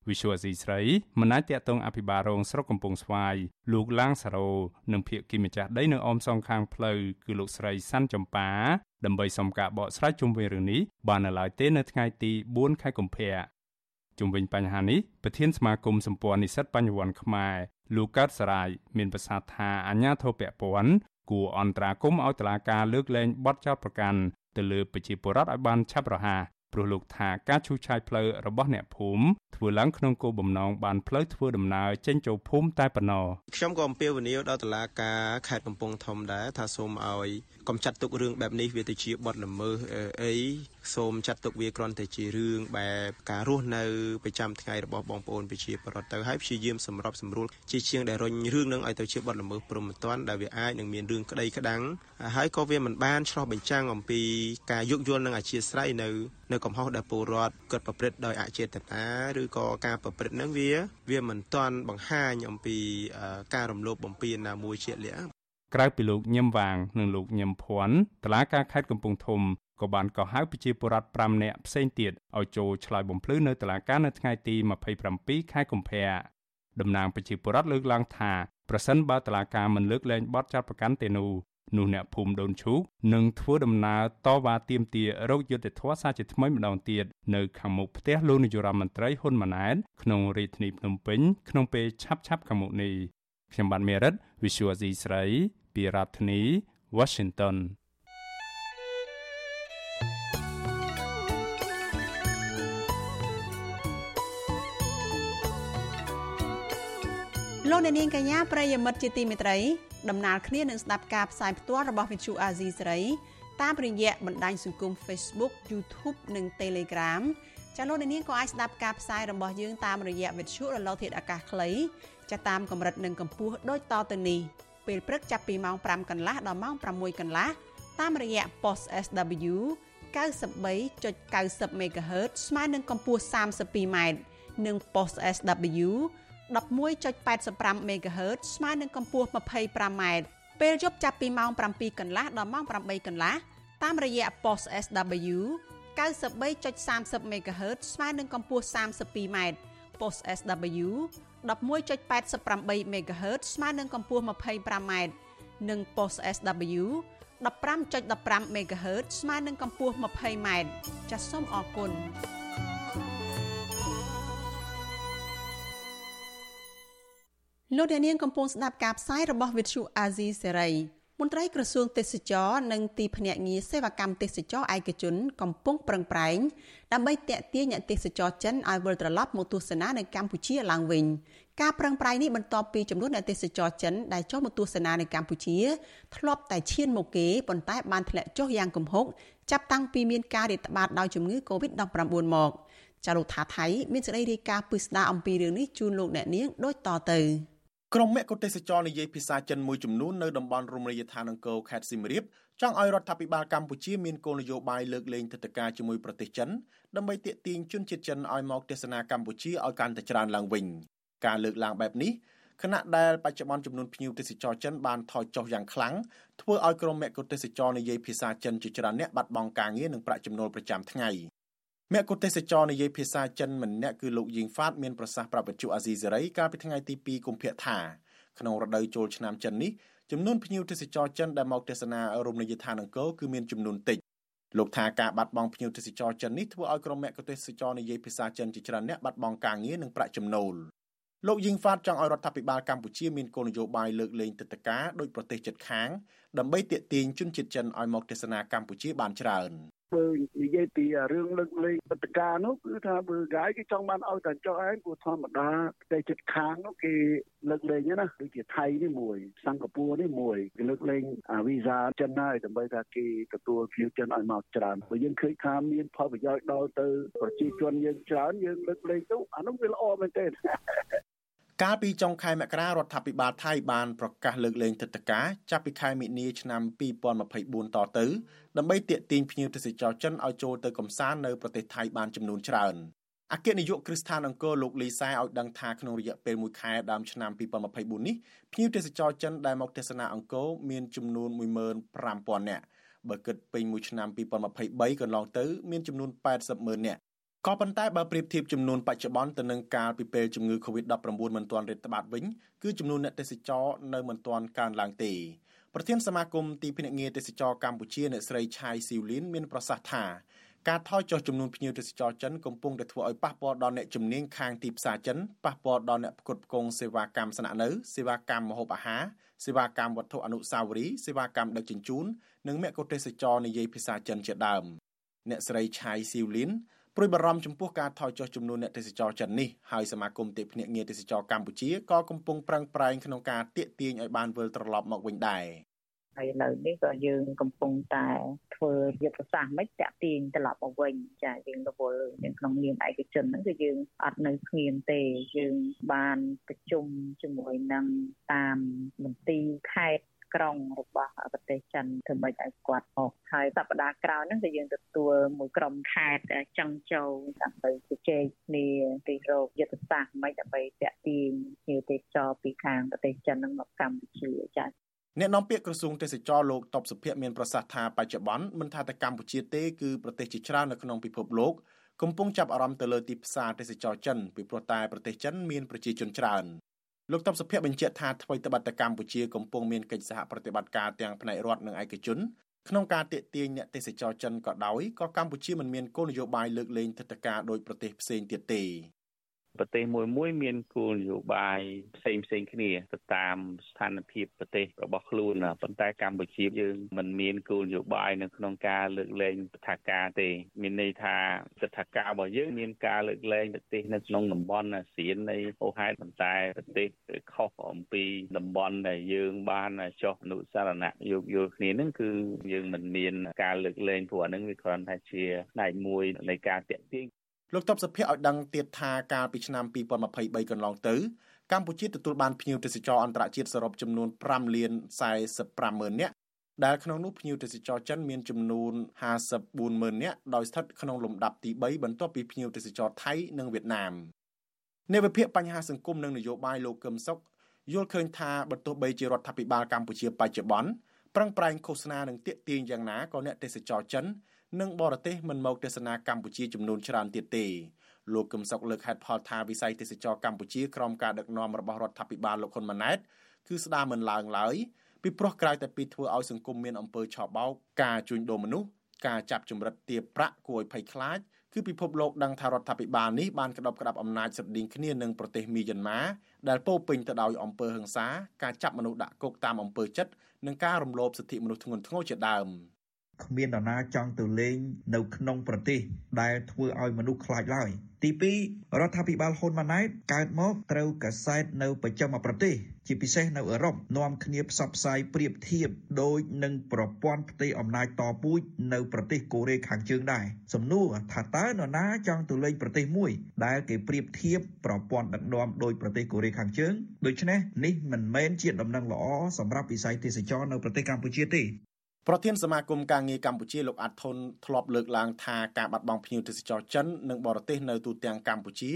វិសុវស៊ីស្រីមិនអាចតាក់ទងអភិបាលរងស្រុកកំពង់ស្វាយលោកឡាងសារ៉ូនិងភៀកគីម្ចាស់ដីនៅអមសងខាងផ្លូវគឺលោកស្រីសាន់ចម្ប៉ាដើម្បីសុំការបកស្រាយជុំវិញរឿងនេះបាននៅឡើយទេនៅថ្ងៃទី4ខែកុម្ភៈ ជុំវិញបញ្ហានេះប្រធានសមាគមសម្ព័ន្ធនិស្សិតបញ្ញវន្តខ្មែរលោកកើតសរាយមានប្រសាសន៍ថាអាញាធរពពន់គួរអន្តរាគមឲ្យតុលាការលើកលែងបទចោទប្រកាន់ទៅលើប្រជាពលរដ្ឋឲ្យបានឆាប់រហ័សព្រោះលោកថាការឈូសឆាយផ្លូវរបស់អ្នកភូមិធ្វើឡើងក្នុងគោលបំណងបានផ្លូវធ្វើដំណើរចេញចូលភូមិតែប៉ុណ្ណោះខ្ញុំក៏អំពាវនាវដល់តុលាការខេត្តកំពង់ធំដែរថាសូមឲ្យ កុំចាត់ទុករឿងបែបនេះវាទៅជាបទល្មើសអីសូមចាត់ទុកវាគ្រាន់តែជារឿងបែបការរស់នៅប្រចាំថ្ងៃរបស់បងប្អូនប្រជាពលរដ្ឋទៅហើយព្យាយាមសម្របសម្រួលជាជាងដែលរុញរឿងនឹងឲ្យទៅជាបទល្មើសព្រមមិនទាន់ដែលវាអាចនឹងមានរឿងក្តីក្តាំងហើយក៏វាមិនបានឆ្លោះបញ្ចាំងអំពីការយោគយល់និងអធិស្ឋាននៅនៅកំហុសដែលពលរដ្ឋគាត់ប្រព្រឹត្តដោយអចេតនាឬក៏ការប្រព្រឹត្តនឹងវា វាមិនទាន់បង្ហាញអំពីការរំលោភបំពានណាមួយជាក់លាក់ ក្រៅពីលោកញឹមវាង និងលោកញឹមភ័ណ្ឌតឡាការខេត្តកំពង់ធំក៏បានកោះហៅប្រជាពលរដ្ឋ5នាក់ផ្សេងទៀតឲ្យចូលឆ្លើយបំភ្លឺនៅតុលាការនៅថ្ងៃទី27ខែកុម្ភៈតំណាងប្រជាពលរដ្ឋលើកឡើងថាប្រសិនបើតុលាការមិនលើកលែងបទចោទប្រកាន់ទេនោះនោះអ្នកភូមិដូនឈូកនឹងធ្វើដំណើរតវ៉ាទាមទាររោគយុទ្ធធរសាជាថ្មីម្ដងទៀតនៅខាងមុខផ្ទះលោកនាយរដ្ឋមន្ត្រីហ៊ុនម៉ាណែតក្នុងរាជធានីភ្នំពេញក្នុងពេលឆាប់ៗខាងមុខនេះ ខ្ញុំបាទមេរិត Visual C ស្រីពីរដ្ឋធានី Washington លោកអ្នកនាងកញ្ញាប្រិយមិត្តជាទីមេត្រីដំណើរគ្នានឹងស្ដាប់ការផ្សាយផ្ទាល់របស់ Vithu Azizi សេរីតាមរយៈបណ្ដាញសង្គម Facebook YouTube និង Telegram ចាលោកអ្នកនាងក៏អាចស្ដាប់ការផ្សាយរបស់យើងតាមរយៈ Vithu រលកធាតុអាកាសខ្លីចាតាមកម្រិតនិងកម្ពស់ដូចតទៅនេះពេលព្រឹកចាប់ពីម៉ោង5កន្លះដល់ម៉ោង6កន្លះតាមរយៈ post SW 93.90 MHz ស្មើនឹងកម្ពស់ 32m និង post SW 11.85 MHz ស្មើនឹងកម្ពស់ 25m ពេលយប់ចាប់ពីម៉ោង7កន្លះដល់ម៉ោង8កន្លះតាមរយៈ post SW 93.30 MHz ស្មើនឹងកម្ពស់ 32m post SW 11.88 MHz ស្មើនឹងកម្ពស់ 25m និង post SW 15.15 MHz ស្មើនឹងកម្ពស់ 20m ចាសសូមអរគុណលោកអ្នកនាងកំពុងស្ដាប់ការផ្សាយរបស់ Vithu Azizi Serai មន្ត្រីក្រសួងទេសចរនិងទីភ្នាក់ងារសេវាកម្មទេសចរឯកជនកំពុងប្រឹងប្រែងដើម្បីតាក់ទាញអ្នកទេសចរចិនឲ្យវិលត្រឡប់មកទស្សនានៅកម្ពុជាឡើងវិញការប្រឹងប្រែងនេះបន្ទាប់ពីចំនួនអ្នកទេសចរចិនដែលចូលមកទស្សនានៅកម្ពុជា ធ្លាប់តែឈានមកគេប៉ុន្តែបានធ្លាក់ចុះយ៉ាងគំហុកចាប់តាំងពីមានការរាតត្បាតដោយជំងឺ Covid-19 មកចាលោកថាថៃមានសេចក្តីរាយការណ៍ពិស្ដារអំពីរឿងនេះជូនលោកអ្នកនាងដូចតទៅ ក្រុមមគ្គុទេសចរនិយាយភាសាចិនមួយចំនួននៅតំបន់រមណីយដ្ឋានអង្គរខេត្តសៀមរាបចង់ឲ្យរដ្ឋាភិបាលកម្ពុជាមានគោលនយោបាយលើកលែងទឹកតការជាមួយប្រទេសចិនដើម្បីទាក់ទាញជនជាតិចិនឲ្យមកទស្សនាកម្ពុជាឲ្យកាន់តែច្រើនឡើងវិញការលើកឡើងបែបនេះខណៈដែលបច្ចុប្បន្នចំនួនភ្ញៀវទេសចរចិនបានថយចុះយ៉ាងខ្លាំងធ្វើឲ្យក្រុមមគ្គុទេសចរនិយាយភាសាចិនជាច្រើនអ្នកបាត់បង់ការងារនិងប្រាក់ចំណូលប្រចាំថ្ងៃ មគ្គុទេសចរនិយាយភាសាចិនម្នាក់គឺលោកយីងហ្វាតមានប្រសាសន៍ប្រាប់វិទ្យុអាស៊ីសេរីកាលពីថ្ងៃទី2កុម្ភៈថាក្នុងរដូវចូលឆ្នាំចិននេះចំនួនភ្ញៀវទេសចរចិនដែលមកទស្សនារមណីយដ្ឋានអង្គរគឺមានចំនួនតិចលោកថាការបាត់បង់ភ្ញៀវទេសចរចិននេះធ្វើឲ្យក្រុមមគ្គុទេសចរនិយាយភាសាចិនជាច្រើនអ្នកបាត់បង់ការងារនិងប្រាក់ចំណូលលោកយីងហ្វាតចង់ឲ្យរដ្ឋាភិបាលកម្ពុជាមានគោលនយោបាយលើកលែងទឹកតការដោយប្រទេសជិតខាងដើម្បីទាក់ទាញជនជាតិចិនឲ្យមកទស្សនាកម្ពុជាបានច្រើន បើនិយាយពីរឿងលើកលែងបដការនោះគឺថាបើកាយគេចង់បានឲ្យតែចុះឯងព្រោះធម្មតាប្រទេសជិតខាងនោះគេលើកលែងណាដូចជាថៃនេះមួយសិង្ហបុរីនេះមួយគេលើកលែងវីសាចិនហើយដើម្បីថាគេទទួលភ្ញៀវចិនឲ្យមកច្រើនបើយើងឃើញថាមានផលប្រយោជន៍ដល់ទៅប្រជាជនយើងច្រើនយើងលើកលែងទៅអានោះវាល្អមែនទេ កាលពីចុងខែមករារដ្ឋាភិបាលថៃបានប្រកាសលើកលែងទឹកតការចាប់ពីខែមិនិនាឆ្នាំ2024តទៅដើម្បីទាក់ទាញភ្ញៀវទេសចរចិនឲ្យចូលទៅកំសាន្តនៅប្រទេសថៃបានចំនួនច្រើនអគ្គនាយកគ្រឹះស្ថានអង្គរលោកលីសែឲ្យដឹងថាក្នុងរយៈពេល1ខែដើមឆ្នាំ2024នេះភ្ញៀវទេសចរចិនដែលមកទស្សនាអង្គរមានចំនួន15000នាក់បើគិតពេញមួយឆ្នាំ2023កន្លងទៅមានចំនួន800,000នាក់ ក៏ប៉ុន្តែបើប្រៀបធៀបចំនួនបច្ចុប្បន្នទៅនឹងកាលពីពេលជំងឺ Covid-19 មិនទាន់រាតត្បាតវិញគឺចំនួនអ្នកទេសចរនៅមិនទាន់កើនឡើងទេប្រធានសមាគមទីភ្នាក់ងារទេសចរកម្ពុជាអ្នកស្រីឆៃស៊ីវលីនមានប្រសាសន៍ថាការថយចុះចំនួនភ្ញៀវទេសចរចិនកំពុងតែធ្វើឲ្យប៉ះពាល់ដល់អ្នកជំនាញខាងទីផ្សារចិនប៉ះពាល់ដល់អ្នកផ្គត់ផ្គង់សេវាកម្មស្នាក់នៅសេវាកម្មម្ហូបអាហារសេវាកម្មវត្ថុអនុស្សាវរីយ៍សេវាកម្មដឹកជញ្ជូននិងមគ្គុទ្ទេសចរនិយាយភាសាចិនជាដើមអ្នកស្រីឆៃស៊ីវលីន ព្រួយបារម្ភចំពោះការថយចុះចំនួនអ្នកទេសចរចិននេះហើយសមាគមទេភ្នាក់ងារទេសចរកម្ពុជាក៏កំពុងប្រឹងប្រែងក្នុងការទាក់ទាញឲ្យបានវិលត្រឡប់មកវិញដែរហើយនៅនេះក៏យើងកំពុងតែធ្វើយុទ្ធសាស្ត្រមិនតាក់ទាញត្រឡប់មកវិញចាយើងរវល់នៅក្នុងនាមឯកជនហ្នឹងគឺយើងអត់នៅស្ងៀមទេយើងបានប្រជុំជាមួយនឹងតាមមន្ទីរខេត្ត ក្រុងរបស់ប្រទេសចិនធ្វើម៉េចឲ្យគាត់មកហើយសប្តាហ៍ក្រោយហ្នឹងគឺយើងទទួលមួយក្រុមខេត្តចង់ចូលដើម្បីជជែកគ្នាពីរោគយុទ្ធសាស្ត្រម៉េចដើម្បីតាក់ទាញភ្ញៀវទេសចរពីខាងប្រទេសចិននឹងមកកម្ពុជាចា៎អ្នកនាំពាក្យក្រសួងទេសចរលោកតបសុភ័ក្រមានប្រសាសន៍ថាបច្ចុប្បន្នមិនថាតែកម្ពុជាទេគឺប្រទេសជាច្រើននៅក្នុងពិភពលោកកំពុងចាប់អារម្មណ៍ទៅលើទីផ្សារទេសចរចិនពីព្រោះតែប្រទេសចិនមានប្រជាជនច្រើន លោកតបសុភ័ក្របញ្ជាក់ថាថ្មីត្បិតតែកម្ពុជាកំពុងមានកិច្ចសហប្រតិបត្តិការទាំងផ្នែករដ្ឋនិងឯកជនក្នុងការទាក់ទាញអ្នកទេសចរចិនក៏ដោយក៏កម្ពុជាមិនមានគោលនយោបាយលើកលែងទឹកតការដោយប្រទេសផ្សេងទៀតទេ ប្រទេសមួយមួយមានគោលនយោបាយផ្សេងផ្សេងគ្នាទៅតាមស្ថានភាពប្រទេសរបស់ខ្លួនប៉ុន្តែកម្ពុជាយើងមិនមានគោលនយោបាយនៅក្នុងការលើកលែងទថាការទេមានន័យថាទថាការរបស់យើងមានការលើកលែងប្រទេសនៅក្នុងតំបន់អាស៊ាននៃអូហេតុប៉ុន្តែប្រទេសខុសអំពីតំបន់ដែលយើងបានចុះអនុសារណៈយោគយល់គ្នានឹងគឺយើងមិនមានការលើកលែងព្រោះអានឹងវាគ្រាន់តែជាផ្នែកមួយនៃការតាក់ទាញ លោកតបសុភ័ក្រឲ្យដឹងទៀតថាកាលពីឆ្នាំ2023កន្លងទៅកម្ពុជាទទួលបានភ្ញៀវទេសចរអន្តរជាតិសរុបចំនួន5លាន45ម៉ឺននាក់ដែលក្នុងនោះភ្ញៀវទេសចរចិនមានចំនួន54ម៉ឺននាក់ដោយស្ថិតក្នុងលំដាប់ទី3បន្ទាប់ពីភ្ញៀវទេសចរថៃនិងវៀតណាមនៃវិភាគបញ្ហាសង្គមនិងនយោបាយលោកកឹមសុខយល់ឃើញថាបើទោះបីជារដ្ឋាភិបាលកម្ពុជាបច្ចុប្បន្នប្រឹងប្រែងឃោសនានិងទាក់ទាញយ៉ាងណាក៏អ្នកទេសចរចិន និងបរទេសមិនមកទស្សនាកម្ពុជាចំនួនច្រើនទៀតទេលោកកឹមសុខលើកហេតុផលថាវិស័យទេសចរកម្ពុជាក្រោមការដឹកនាំរបស់រដ្ឋាភិបាលលោកហ៊ុនម៉ាណែតគឺស្ដារមិនឡើងឡើយពីព្រោះក្រៅតែពីធ្វើឲ្យសង្គមមានអំពើឆបោកការជួញដូរមនុស្សការចាប់ចម្រិតទាបប្រាក់គួរឲ្យភ័យខ្លាចគឺពិភពលោកដឹងថារដ្ឋាភិបាលនេះបានក្តប់ក្តាប់អំណាចស្រដៀងគ្នានឹងប្រទេសមីយ៉ាន់ម៉ាដែលពោពេញទៅដោយអំពើហិង្សាការចាប់មនុស្សដាក់គុកតាមអំពើចិត្តនិងការរំលោភសិទ្ធិមនុស្សធ្ងន់ធ្ងរជាដើម គ្មាននរណាចង់ទៅលេងនៅក្នុងប្រទេសដែលធ្វើឲ្យមនុស្សខ្លាចឡើយទី2រដ្ឋាភិបាលហ៊ុនម៉ាណែតកើតមកត្រូវកសែតនៅប្រចាំប្រទេស ជាពិសេសនៅអឺរ៉ុបនាំគ្នាផ្សព្វផ្សាយប្រៀបធៀបដោយនឹងប្រព័ន្ធផ្ទៃអំណាចតពូជនៅប្រទេសកូរ៉េខាងជើងដែរសំណួរថាតើនរណាចង់ទៅលេងប្រទេសមួយ ដែលគេប្រៀបធៀបប្រព័ន្ធដឹកនាំដោយប្រទេសកូរ៉េខាងជើងដូច្នេះនេះមិនមែនជាដំណឹងល្អសម្រាប់វិស័យទេសចរនៅប្រទេសកម្ពុជាទេ ប្រធានសមាគមការងារកម្ពុជាលោកអាត់ធុនធ្លាប់លើកឡើងថាការបាត់បង់ភ្ញៀវទេសចរចិននិងបរទេសនៅទូទាំងកម្ពុជា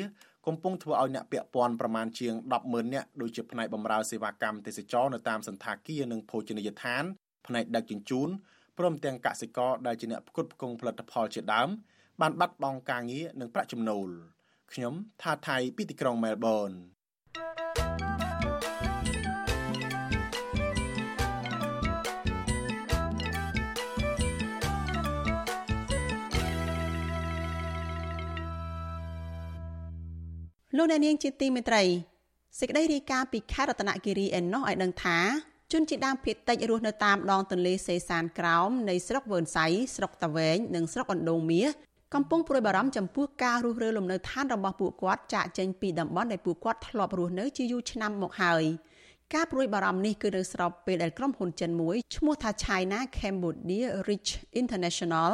កំពុងធ្វើឲ្យអ្នកពាក់ព័ន្ធប្រមាណជាង100000នាក់ដូចជាផ្នែកបម្រើសេវាកម្មទេសចរនៅតាមសន្តាគារនិងភោជនីយដ្ឋានផ្នែកដឹកជញ្ជូនព្រមទាំងកសិករដែលជាអ្នកផ្គត់ផ្គង់ផលិតផលជាដើមបានបាត់បង់ការងារនិងប្រាក់ចំណូលខ្ញុំថាថៃពីទីក្រុងមែលប៊ន លោកអ្នកនាងជាទីមេត្រីសេចក្តីរាយការណ៍ពីខេត្តរតនគិរីឯណោះឲ្យដឹងថាជនជាដើមភាគតិចរស់នៅតាមដងទន្លេសេសានក្រោមនៃស្រុកវើនសៃស្រុកតាវែងនិងស្រុកអណ្ដូងមាសកំពុងព្រួយបារម្ភចំពោះការរុះរើលំនៅឋានរបស់ពួកគាត់ចាកចេញពីតំបន់ដែលពួកគាត់ធ្លាប់រស់នៅជាយូរឆ្នាំមកហើយការព្រួយបារម្ភនេះគឺនៅស្របពេលដែលក្រុមហ៊ុនចិនមួយឈ្មោះថា China Cambodia Rich International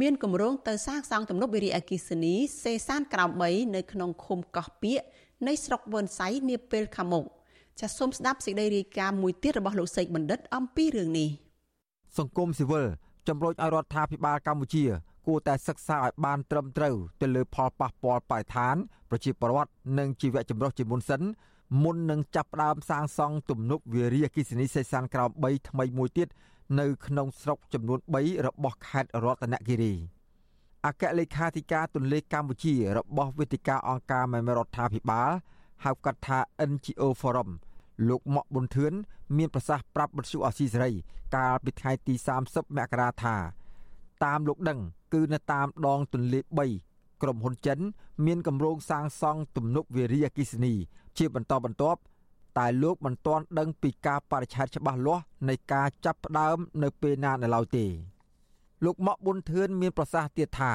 មានគម្រោងទៅសាងសង់ទំនប់វារីអគ្គិសនីសេសានក្រោម3នៅក្នុងឃុំកោះពៀកនៃស្រុកវឿនសៃនាពេលខាងមុខចាសសូមស្ដាប់សេចក្តីរាយការណ៍មួយទៀតរបស់លោកសេកបណ្ឌិតអំពីរឿងនេះសង្គមស៊ីវិលជំរុញឲ្យរដ្ឋាភិបាលកម្ពុជា គួរតែសិក្សាឲ្យបានត្រឹមត្រូវទៅលើផលប៉ះពាល់បរិស្ថាន ប្រជាពលរដ្ឋនិងជីវៈចម្រុះជាមុនសិនមុននឹងចាប់ផ្ដើមសាងសង់ទំនប់វារីអគ្គិសនីសេសានក្រោម3ថ្មីមួយទៀត នៅក្នុងស្រុកចំនួន3របស់ខេត្តរតនគិរីអគ្គលេខាធិការទន្លេកម្ពុជារបស់វេទិកាអង្គការមេរដ្ឋាភិបាលហៅកាត់ថា NGO Forum លោកម៉ាក់ប៊ុនធឿនមានប្រសាសន៍ប្រាប់បទសុអសីសេរី កាលពីថ្ងៃទី30មករាថា តាមលោកដឹង គឺនៅតាមដងទន្លេ3ក្រុមហ៊ុនចិន មានគម្រោងសាងសង់ទំនប់វារីអគ្គិសនី ជាបន្តបន្ទាប់ តែលោកមិនទាន់ដឹងពីការបរិច្ឆេទច្បាស់លាស់នៃការចាប់ផ្ដើមនៅពេលណានៅឡើយទេលោកម៉ាក់ប៊ុនធឿនមានប្រសាសន៍ទៀតថា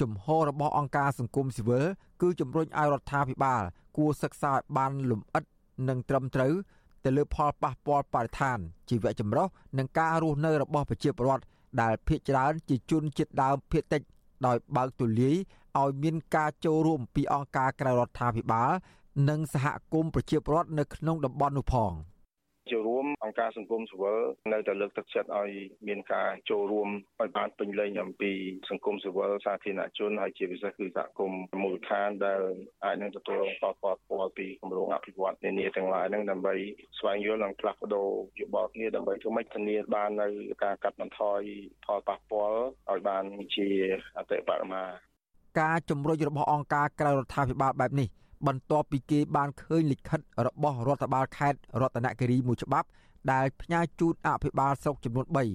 ជំហររបស់អង្គការសង្គមស៊ីវិលគឺជំរុញឲ្យរដ្ឋាភិបាល គួរសិក្សាឲ្យបានលម្អិតនិងត្រឹមត្រូវទៅលើផលប៉ះពាល់បរិស្ថានជីវៈចម្រុះនិងការរស់នៅរបស់ប្រជាពលរដ្ឋដែលភ ieck ច្រើនជាជនជាតិដើមភ ieck តិចដោយបើកទូលាយឲ្យមានការចូលរួមពីអង្គការក្រៅរដ្ឋាភិបាល និងសហគមន៍ប្រជាពលរដ្ឋនៅក្នុងតំបន់នោះផង។ចូលរួមអង្គការសង្គមស៊ីវិលនៅតែលើកទឹកចិត្តឲ្យមានការចូលរួមឲ្យបានពេញលេញអំពីសង្គមស៊ីវិលសាធារណជនហើយជាពិសេសគឺសហគមន៍មូលដ្ឋានដែលអាចនឹងទទួលរងផលប៉ះពាល់ពីគម្រោងអភិវឌ្ឍន៍នានាទាំងឡាយហ្នឹងដើម្បីស្វែងយល់និងផ្លាស់ប្ដូរយោបល់គ្នាដើម្បីធ្វើម៉េចធានាបាននៅការកាត់បន្ថយផលប៉ះពាល់ឲ្យបានជាអតិបរមាការជំរុញរបស់អង្គការក្រៅរដ្ឋាភិបាលបែបនេះ បន្ទាប់ពីគេបានឃើញលិខិតរបស់រដ្ឋបាលខេត្តរតនគិរីមួយច្បាប់ ដែលផ្ញើជូនអភិបាលស្រុកចំនួន3ឲ្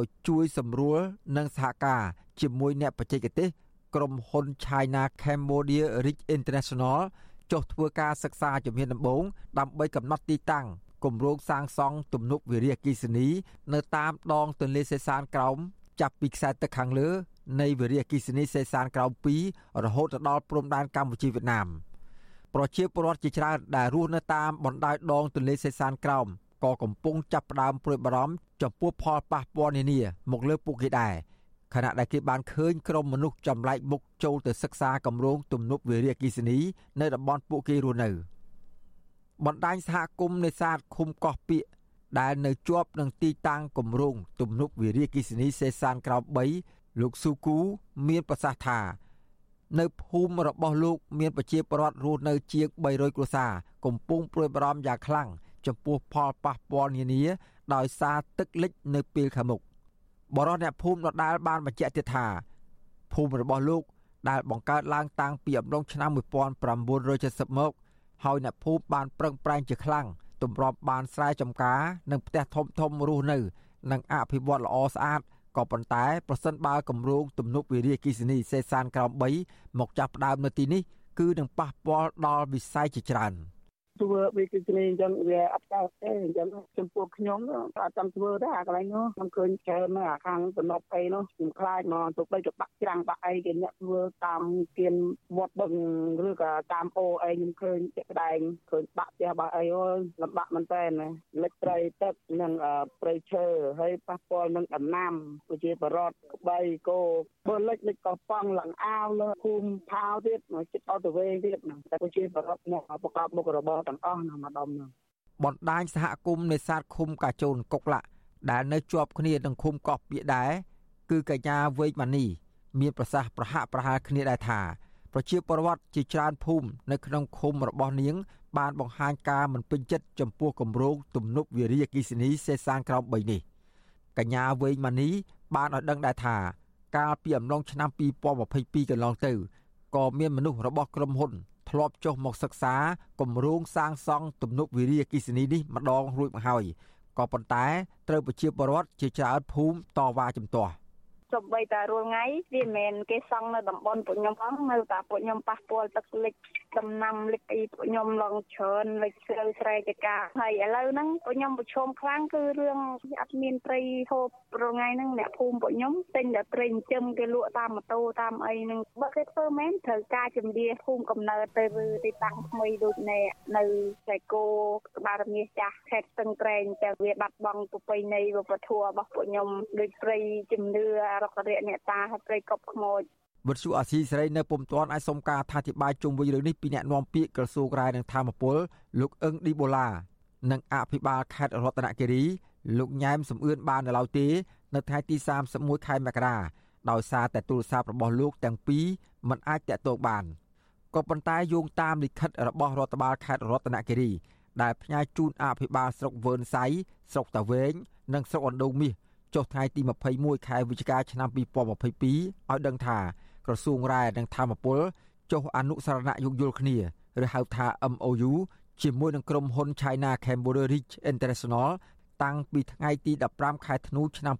យជួយសម្រួលនិងសហការជាមួយអ្នកបច្ចេកទេសក្រុមហ៊ុន China Cambodia Rich International ចុះធ្វើការសិក្សាជំហានដំបូងដើម្បីកំណត់ទីតាំងគម្រោងសាងសង់ទំនប់វារីអគ្គិសនី នៅតាមដងទន្លេសេសានក្រោមចាប់ពីខ្សែទឹកខាងលើនៃវារីអគ្គិសនីសេសានក្រោម2រហូតដល់ព្រំដែនកម្ពុជាវៀតណាម។ ប្រជាពលរដ្ឋជាច្រើនដែលរស់នៅតាមបណ្ដោយដងទន្លេសេសានក្រោមក៏កំពុងចាប់ផ្ដើមព្រួយបារម្ភចំពោះផលប៉ះពាល់នានាមកលើពួកគេដែរខណៈដែលគេបានឃើញក្រុមមនុស្សចម្លែកមុខចូលទៅសិក្សាគម្រោងទំនប់វារីអគ្គិសនីនៅតំបន់ពួកគេរស់នៅបណ្ដាញសហគមន៍នេសាទឃុំកោះពាកដែលនៅជាប់នឹងទីតាំងគម្រោងទំនប់វារីអគ្គិសនីសេសានក្រោម3លោកស៊ូគូមានប្រសាសន៍ថា នៅភូមិរបស់លោកមានប្រជាពលរដ្ឋរស់នៅជាង300គ្រួសារកំពុងព្រួយបារម្ភយ៉ាងខ្លាំងចំពោះផលប៉ះពាល់នានាដោយសារទឹកលិចនៅពេលខាងមុខបរិសុទ្ធអ្នកភូមិដដែលបានបញ្ជាក់ទៀតថាភូមិរបស់លោកដែលបង្កើតឡើងតាំងពីអំឡុងឆ្នាំ1970មកហើយអ្នកភូមិបានប្រឹងប្រែងជាខ្លាំងទម្រាំបានស្រែចម្ការនិងផ្ទះធំធំរស់នៅ និងអភិវឌ្ឍល្អស្អាត ក៏ប៉ុន្តែប្រសិនបើគម្រោងទំនប់វារីអគ្គិសនីសេសានក្រោម3មកចាប់ផ្ដើមនៅទីនេះគឺនឹងប៉ះពាល់ដល់វិស័យជាច្រើន។ ធ្វើវិកិច្ចនេះអញ្ចឹងវាអត់កើតទេអញ្ចឹងចំពោះខ្ញុំក៏អត់ចាំធ្វើដែរអាកន្លែងនោះខ្ញុំឃើញច្រើនណាស់អាខាងតំណប់អីនោះខ្ញុំខ្លាចមកទៅបីទៅបាក់ច្រាំងបាក់អីគេអ្នកធ្វើតាមគៀនវត្តបឹងឬក៏តាមអូអីខ្ញុំឃើញជាក់ស្ដែងឃើញបាក់ផ្ទះបាក់អីអូយលំបាកមែនតើលិចត្រីទឹកនិងព្រៃឈើហើយប៉ះពាល់នឹងដំណាំប្រជាបរតក្បីគោបើលិចលិចកោះប៉ង់ឡើងអាវលើភូមិផាវទៀតចិត្តអត់ទៅវិញទៀតតែប្រជាបរតមកប្រកបមុខរបរទាំងអស់នៅម្ដុំនោះបណ្ដាញសហគមន៍នេសាទឃុំកាជូនកុកឡាក់ដែលនៅជាប់គ្នានឹងឃុំកោះពាកដែរគឺកញ្ញាវេកម៉ានី មានប្រសាសន៍ប្រហាក់ប្រហែលគ្នាដែរថាប្រជាពលរដ្ឋជាច្រើនភូមិនៅក្នុងឃុំរបស់នាង បានបង្ហាញការមិនពេញចិត្តចំពោះគម្រោងទំនប់វារីអគ្គិសនីសេសានក្រោម3នេះកញ្ញាវេងម៉ានី បានឲ្យដឹងដែរថាកាលពីអំឡុងឆ្នាំ2022កន្លងទៅក៏មានមនុស្សរបស់ក្រុមហ៊ុន ធ្លាប់ចុះមកសិក្សាគម្រោងសាងសង់ទំនប់វារីអគ្គិសនីនេះម្ដងរួចមកហើយក៏ប៉ុន្តែត្រូវប្រជាពលរដ្ឋជាច្រើនភូមិតវ៉ាជំទាស់សំបីតារាល់ថ្ងៃវាមិនមែនគេសង់នៅតំបន់ពួកខ្ញុំផងនៅតែពួកខ្ញុំប៉ះពាល់ទឹកលិច ដំណាំលិចអីពួកខ្ញុំឡងច្រើនលិចស្រូវស្រែចកាហើយឥឡូវហ្នឹងពួកខ្ញុំប្រឈមខ្លាំងគឺរឿងអត់មានត្រីហូបរងថ្ងៃហ្នឹងអ្នកភូមិពួកខ្ញុំទិញតែត្រីចិញ្ចឹមគេលក់តាមម៉ូតូតាមអីហ្នឹងបើគេធ្វើមែនត្រូវការជំនាញភូមិកំណើតទៅទីតាំងថ្មីដូចណែនៅស្រែគោក្បាលរមៀសចាស់ខេត្តស្ទឹងត្រែងតែវាបាត់បង់ប្រពៃណីវប្បធម៌របស់ពួកខ្ញុំដូចត្រីជំនឿរករៈអ្នកតាហើយត្រីកប់ខ្មោច វិទ្យុអាស៊ីសេរីនៅពុំទាន់អាចសុំការអធិប្បាយជុំវិញរឿងនេះពីអ្នកនាំពាក្យក្រសួងរាយនឹងធម្មពលលោកអឹងឌីបូឡានិងអភិបាលខេត្តរតនគិរីលោកញ៉ែមសំអឿនបាននៅឡើយទេ នៅថ្ងៃទី31ខែមករាដោយសារតែទូរស័ព្ទរបស់លោកទាំងពីរមិនអាចតាក់ទងបានក៏ប៉ុន្តែយោងតាមលិខិតរបស់រដ្ឋបាលខេត្តរតនគិរី ដែលផ្ញើជូនអភិបាលស្រុកវើនសៃស្រុកតាវែងនិងស្រុកអណ្ដូងមាសចុះថ្ងៃទី21ខែវិច្ឆិកាឆ្នាំ2022ឲ្យដឹងថា ក្រសួងរ៉ែនិងធម្មពលចុះអនុសារណៈយោគយល់គ្នាឬហៅថា MOU ជាមួយនឹងក្រុមហ៊ុន China Cambodia Rich International តាំងពីថ្ងៃទី15ខែធ្នូឆ្នាំ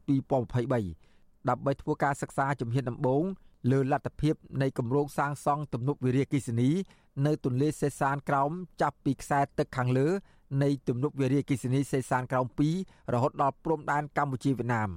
2023ដើម្បីធ្វើការសិក្សាជំហានដំបូងលើលទ្ធភាពនៃគម្រោងសាងសង់ទំនប់វារីអគ្គិសនី នៅទន្លេសេសានក្រោមចាប់ពីខ្សែទឹកខាងលើ នៃទំនប់វារីអគ្គិសនីសេសានក្រោម2រហូតដល់ព្រំដែនកម្ពុជាវៀតណាម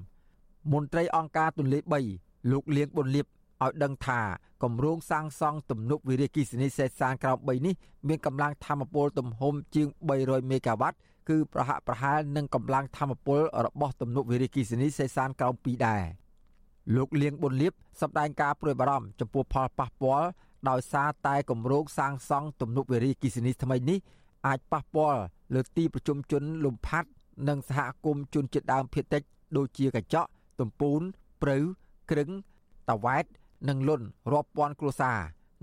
មន្ត្រីអង្គការទន្លេ3លោកលៀងប៊ុនលៀប ឲ្យដឹងថាគម្រោងសាងសង់ទំនប់វារីអគ្គិសនីសេសានក្រោម3នេះមានកម្លាំងធម្មពលទំហំជាង300មេហ្គាវ៉ាត់គឺប្រហាក់ប្រហែលនឹងកម្លាំងធម្មពលរបស់ទំនប់វារីអគ្គិសនីសេសានក្រោម2ដែរលោកលៀងប៊ុនលៀបសម្ដែងការព្រួយបារម្ភចំពោះផលប៉ះពាល់ដោយសារតែគម្រោងសាងសង់ទំនប់វារីអគ្គិសនីថ្មីនេះអាចប៉ះពាល់លើទីប្រជុំជនលំផាត់និងសហគមន៍ជនជាតិដើមភាគតិចដូចជាកញ្ចក់ ទំពូនព្រៅ ក្រឹងតាវ៉ែត និងលុនរាប់ពាន់គ្រួសារ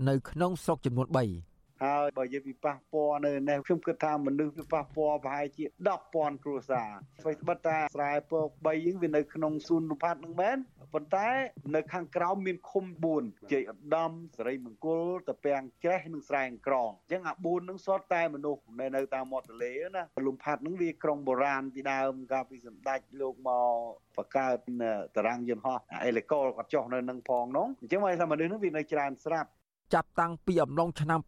នៅក្នុងស្រុកចំនួន3 ហើយបើយើងពិប៉ះពាល់នៅនេះខ្ញុំគិតថាមនុស្សពិប៉ះពាល់ប្រហែលជា10,000គ្រួសារស្វ័យស្បិតថាស្រែពក3យើងវានៅក្នុងសួនលំផាត់នឹងមែនប៉ុន្តែនៅខាងក្រោមមានឃុំ4ជ័យឧត្តមសេរីមង្គលតពាំងច្រេះនិងស្រែក្រងអញ្ចឹងអា4នឹងសុទ្ធតែមនុស្សនៅនៅតាមមាត់ទន្លេណាលំផាត់នឹងវាក្រុងបុរាណពីដើមកាលពីសម្ដេចលោកមកបង្កើតតារាងយន្តហោះអេលីកលគាត់ចុះនៅនឹងផងនោះអញ្ចឹងមកថាមនុស្សនឹងវានៅច្រើនស្រាប់ ចាប់តាំងពីអំឡុងឆ្នាំ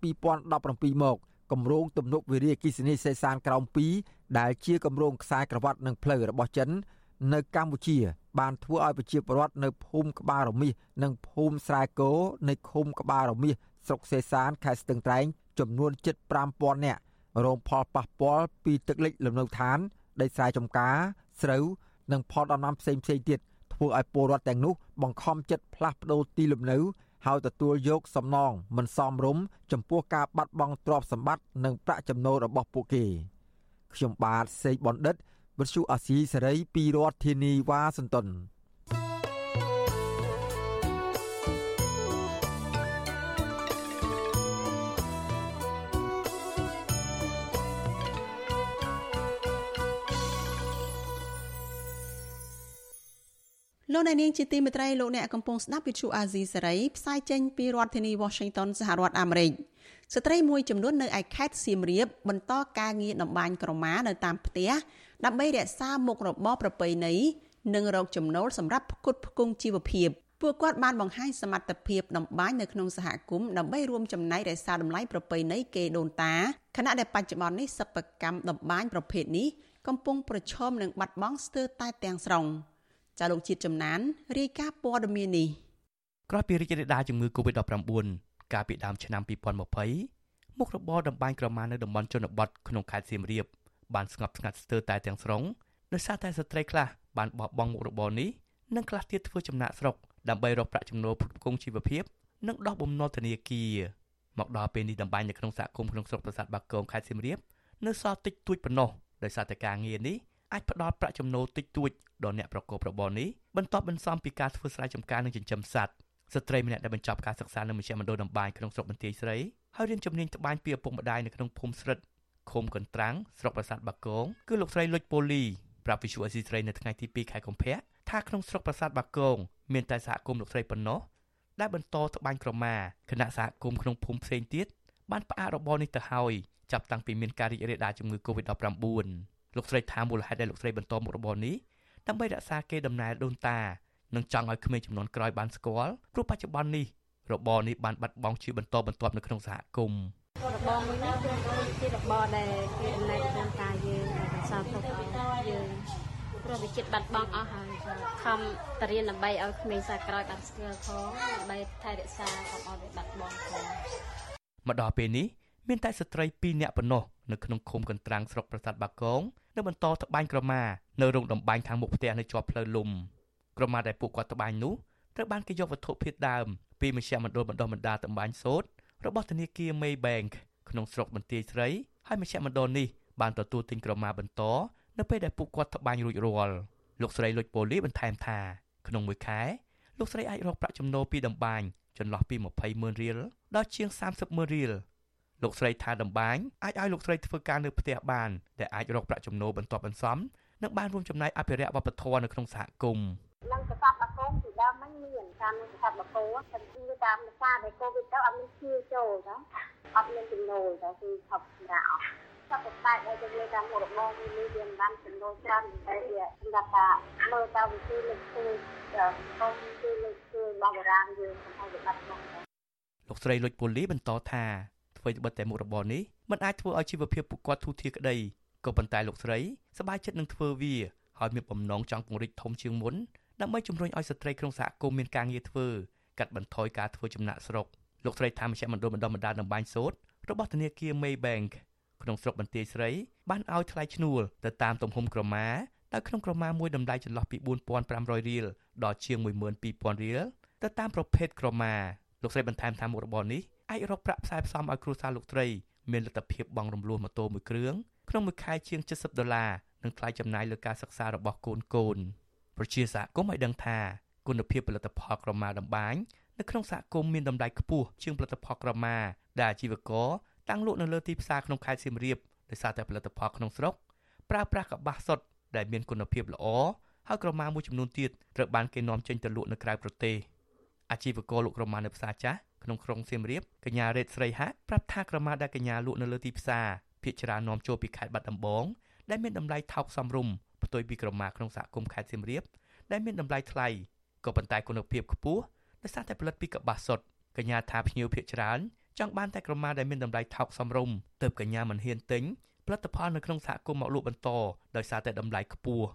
2017មកគម្រោងទំនប់វារីអគ្គិសនីសេសានក្រោម2ដែលជាគម្រោងខ្សែក្រវ៉ាត់និងផ្លូវរបស់ចិន នៅកម្ពុជា បានធ្វើឲ្យប្រជាពលរដ្ឋនៅភូមិក្បាលរមាសនិងភូមិស្រែគោនៃឃុំក្បាលរមាសស្រុកសេសានខេត្តស្ទឹងត្រែងចំនួនជិត5000នាក់រងផលប៉ះពាល់ពីទឹកលិចលំនៅឋានដីស្រែចម្ការស្រូវនិងផលដំណាំផ្សេងៗទៀតធ្វើឲ្យពលរដ្ឋទាំងនោះបង្ខំចិត្តផ្លាស់ប្តូរទីលំនៅ ហើយទទួលយកសំណងមិនសមរម្យចំពោះការបាត់បង់ទ្រព្យសម្បត្តិនិងប្រាក់ចំណូលរបស់ពួកគេខ្ញុំបាទសេកបណ្ឌិតវិទ្យុអាស៊ីសេរីពីរដ្ឋធានីវ៉ាស៊ីនតោន លោកអ្នកនាងជាទីមេត្រីលោកអ្នកកំពុងស្ដាប់វិទ្យុអាស៊ីសេរីផ្សាយចេញពីរដ្ឋធានី Washington សហរដ្ឋអាមេរិកស្ត្រីមួយចំនួននៅឯខេត្តសៀមរាបបន្តការងារតម្បាញក្រមានៅតាមផ្ទះដើម្បីរក្សាមុខរបរប្រពៃណីនិងរកចំណូលសម្រាប់ផ្គត់ផ្គង់ជីវភាពពួកគាត់បានបង្ហាញសមត្ថភាពតម្បាញនៅក្នុងសហគមន៍ដើម្បីរួមចំណែករក្សាតម្លៃប្រពៃណីកេរដូនតាខណៈដែលបច្ចុប្បន្ននេះសិប្បកម្មតម្បាញប្រភេទនេះកំពុងប្រឈមនឹងបាត់បង់ស្ទើរតែទាំងស្រុង ចាលោកជាតិចំណានរាយការណ៍ព័ត៌មាននេះក្រោយពីរីករាលដាលជំងឺ Covid-19 កាលពីដើមឆ្នាំ2020មុខរបរតម្បាញក្រមានៅតំបន់ជនបទក្នុងខេត្តសៀមរាបបានស្ងប់ស្ងាត់ស្ទើរតែទាំងស្រុងដោយសារតែស្ត្រីខ្លះបានបោះបង់មុខរបរនេះនិងខ្លះទៀតធ្វើចំណាក់ស្រុកដើម្បីរកប្រាក់ចំណូលផ្គត់ផ្គង់ជីវភាពនិងដោះបំណុលធនាគារមកដល់ពេលនេះតម្បាញនៅក្នុងសហគមន៍ក្នុងស្រុកប្រាសាទបាគងខេត្តសៀមរាបនៅសល់តិចតួចប៉ុណ្ណោះដោយសារតែការងារនេះ អាចផ្ដល់ប្រាក់ចំណូលតិចតួចដល់អ្នកប្រកបរបរនេះបន្ទាប់បន្សំពីការធ្វើស្រែចម្ការនិងចិញ្ចឹមសត្វស្ត្រីម្នាក់ដែលបញ្ចប់ការសិក្សានៅមជ្ឈមណ្ឌលតម្បាញក្នុងស្រុកបន្ទាយស្រីហើយរៀនជំនាញត្បាញពីឪពុកម្ដាយនៅក្នុងភូមិស្រិតឃុំកន្ត្រាំងស្រុកប្រាសាទបាគងគឺលោកស្រីលុចពូលីប្រាប់វិសុអេស៊ីស្រីនៅថ្ងៃទី2ខែកុម្ភៈថាក្នុងស្រុកប្រាសាទបាគងមានតែសហគមន៍លោកស្រីប៉ុណ្ណោះដែលបន្តត្បាញក្រមាគណៈសហគមន៍ក្នុងភូមិផ្សេងទៀតបានផ្អាករបរនេះទៅហើយចាប់តាំងពីមានការរីករាលដាលជំងឺ Covid-19 លោកស្រីថាមូលហេតុដែលលោកស្រីបន្តមុខរបរនេះដើម្បីរក្សាកេរដំណែលដូនតានិងចង់ឲ្យក្មេងចំនួនក្រោយបានស្គាល់ព្រោះបច្ចុប្បន្ននេះរបរនេះបានបាត់បង់ជាបន្តបន្ទាប់នៅក្នុងសហគមន៍របរមួយនេះគឺជារបរដែលគេដំណើរដូនតាយើងបន្សល់ទុកឲ្យយើងព្រោះវាចិត្តបាត់បង់អស់ហើយខំបរៀនដើម្បីឲ្យក្មេងសាក្រោយបានស្គាល់ផងដើម្បីថែរក្សាកុំឲ្យវាបាត់បង់ផងមកដល់ពេលនេះ មានតែស្ត្រី2នាក់ប៉ុណ្ណោះនៅក្នុងឃុំកន្ត្រាំងស្រុកប្រាសាទបាគងនៅបន្តត្បាញក្រមានៅរោងដំបាញខាងមុខផ្ទះនៅជាប់ផ្លូវលំក្រមាដែលពួកគាត់ត្បាញនោះត្រូវបានគេយកវត្ថុធាតុដើមពីមជ្ឈមណ្ឌលបណ្ដុះបណ្ដាលត្បាញសូត្ររបស់ធនាគារ Maybank ក្នុងស្រុកបន្ទាយស្រីហើយមជ្ឈមណ្ឌលនេះបានទទួលទិញក្រមាបន្តនៅពេលដែលពួកគាត់ត្បាញរួចរាល់លោកស្រីលុចពូលីបន្ថែមថាក្នុងមួយខែលោកស្រីអាចរកប្រាក់ចំណូលពីតម្បាញចន្លោះពី20ម៉ឺនរៀលដល់ជាង30ម៉ឺនរៀល លោកស្រីថាតម្បាញអាចឲ្យលោកស្រីធ្វើការនៅផ្ទះបានដែលអាចរកប្រាក់ចំណូលបន្ទាប់បន្សំនិងបានរួមចំណែកអភិរក្សវប្បធម៌នៅក្នុងសហគមន៍នឹងប្រសាទបកងពីដើមមិនមានតាមប្រសាទបកោតែគឺតាមសារដែលកូវីដទៅអត់មានឈឺចូលណាអត់មានចំណូលតែគឺថប់សម្រាប់អស់ចាប់តែតែដែលយើងតាមមុខរបរនេះវាមិនបានចំណូលច្រើនតែវាសម្រាប់ថាមើលទៅវាគឺលើកស្ទួយកុំគឺលើកស្ទួយរបស់បុរាណយើងសម្រាប់បាត់បង់លោកស្រីលុចពូលីបន្តថា ធ្វើបិទតែមុខរបរនេះមិនអាចធ្វើឲ្យជីវភាពពួកគាត់ធូរធារក្តីក៏ប៉ុន្តែលោកស្រីសប្បាយចិត្តនឹងធ្វើវាហើយមានបំណងចង់ពង្រីកធំជាងមុនដើម្បីជំរុញឲ្យស្ត្រីក្នុងសហគមន៍មានការងារធ្វើកាត់បន្ថយការធ្វើចំណាក់ស្រុកលោកស្រីថាមជ្ឈមណ្ឌលបណ្ដុះបណ្ដាលតម្បាញសូត្ររបស់ធនាគារ Maybank ក្នុងស្រុកបន្ទាយស្រីបានឲ្យថ្លៃឈ្នួលទៅតាមទំហំក្រមាដោយក្នុងក្រមាមួយតម្លៃចន្លោះពី4500រៀលដល់ជាង12000រៀលទៅតាមប្រភេទក្រមាលោកស្រីបន្ថែមថាមុខរបរនេះ អាចរកប្រាក់ផ្សាយផ្សំឲ្យគ្រួសារលោកស្រីមានលទ្ធភាពបង់រំលោះម៉ូតូមួយគ្រឿងក្នុងមួយខែជាង70ដុល្លារនិងថ្លៃចំណាយលើការសិក្សារបស់កូនកូនប្រជាសហគមន៍ឲ្យដឹងថាគុណភាពផលិតផលក្រមាតម្បាញនៅក្នុងសហគមន៍មានតម្លៃខ្ពស់ជាងផលិតផលក្រមាដែលអាជីវករតាំងលក់នៅលើទីផ្សារក្នុងខេត្តសៀមរាបដោយសារតែផលិតផលក្នុងស្រុកប្រើប្រាស់កប្បាសសុទ្ធដែលមានគុណភាពល្អហើយក្រមាមួយចំនួនទៀតត្រូវបានគេនាំចេញទៅលក់នៅក្រៅប្រទេសអាជីវករលក់ក្រមានៅផ្សារចាស់ ក្នុងក្រុងសៀមរាបកញ្ញារ៉េតស្រីហាក់ប្រាប់ថាក្រមាដែលកញ្ញាលក់នៅលើទីផ្សារភាគច្រើននាំចូលពីខេត្តបាត់ដំបងដែលមានតម្លៃថោកសមរម្យផ្ទុយពីក្រមាក្នុងសហគមន៍ខេត្តសៀមរាបដែលមានតម្លៃថ្លៃក៏ប៉ុន្តែគុណភាពខ្ពស់ដោយសារតែផលិតពីកប្បាសសុទ្ធកញ្ញាថាភ្ញៀវភាគច្រើនចង់បានតែក្រមាដែលមានតម្លៃថោកសមរម្យទើបកញ្ញាមិនហ៊ានទិញផលិតផលនៅក្នុងសហគមន៍មកលក់បន្តដោយសារតែតម្លៃខ្ពស់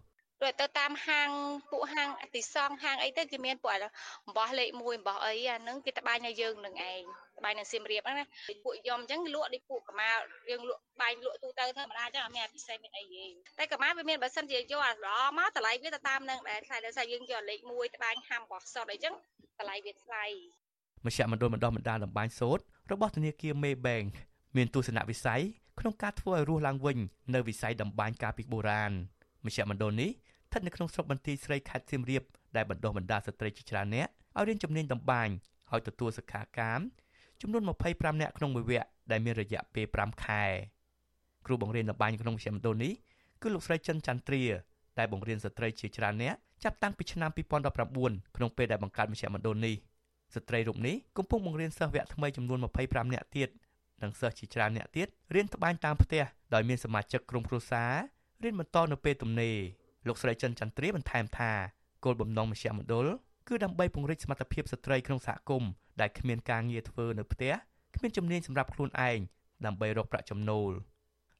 ព្រោះទៅតាមហាងពួកហាងអតិសងហាងអីទៅគេមានពួកអំបោះលេខ1អំបោះអីអាហ្នឹងគេត្បាញឲ្យយើងនឹងឯងត្បាញនៅសៀមរាបហ្នឹងណាពួកយំអញ្ចឹងលក់ដូចពួកកម្មាយើងលក់បាញ់លក់ទូទៅធម្មតាអញ្ចឹងអត់មានពិសេសមានអីទេតែកម្មាវាមានបើសិនជាយកអាល្អមកតម្លៃវាទៅតាមនឹងដែរថ្លៃដោយសារយើងយកលេខ1ត្បាញហាំបោះសតអីចឹងតម្លៃវាថ្លៃមជ្ឈមណ្ឌលបណ្ដោះបណ្ដាលតម្បាញសូត្ររបស់ធនាគារ Maybank មានទស្សនវិស័យក្នុងការធ្វើឲ្យរស់ឡើងវិញនៅវិស័យតម្បាញកាលពីបុរាណមជ្ឈមណ្ឌលនេះស្ថិតនៅក្នុងស្រុកបន្ទាយស្រីខេត្តសៀមរាបដែលបណ្ដុះបណ្ដាលស្ត្រីជាច្រើនអ្នកឲ្យរៀនជំនាញតម្បាញហើយទទួលសិក្ខាកាមចំនួន25នាក់ក្នុងមួយវគ្គដែលមានរយៈពេល5ខែគ្រូបង្រៀនតម្បាញក្នុងមជ្ឈមណ្ឌលនេះគឺលោកស្រីចិនចន្ទ្រាដែលបង្រៀនស្ត្រីជាច្រើនអ្នកចាប់តាំងពីឆ្នាំ2019ក្នុងពេលដែលបង្កើតមជ្ឈមណ្ឌលនេះស្ត្រីរូបនេះកំពុងបង្រៀនសិស្សវគ្គថ្មីចំនួន25នាក់ទៀតនិងសិស្សជាច្រើនអ្នកទៀតរៀនត្បាញតាមផ្ទះដោយមានសមាជិកក្រុមគ្រួសាររៀនបន្តនៅពេលទំនេរ លោកស្រីចិនចន្ទ្រាបន្ថែមថាគោលបំណងមជ្ឈមណ្ឌលគឺដើម្បីពង្រីកសមត្ថភាពស្ត្រីក្នុងសហគមន៍ដែលគ្មានការងារធ្វើនៅផ្ទះគ្មានជំនាញសម្រាប់ខ្លួនឯងដើម្បីរកប្រាក់ចំណូល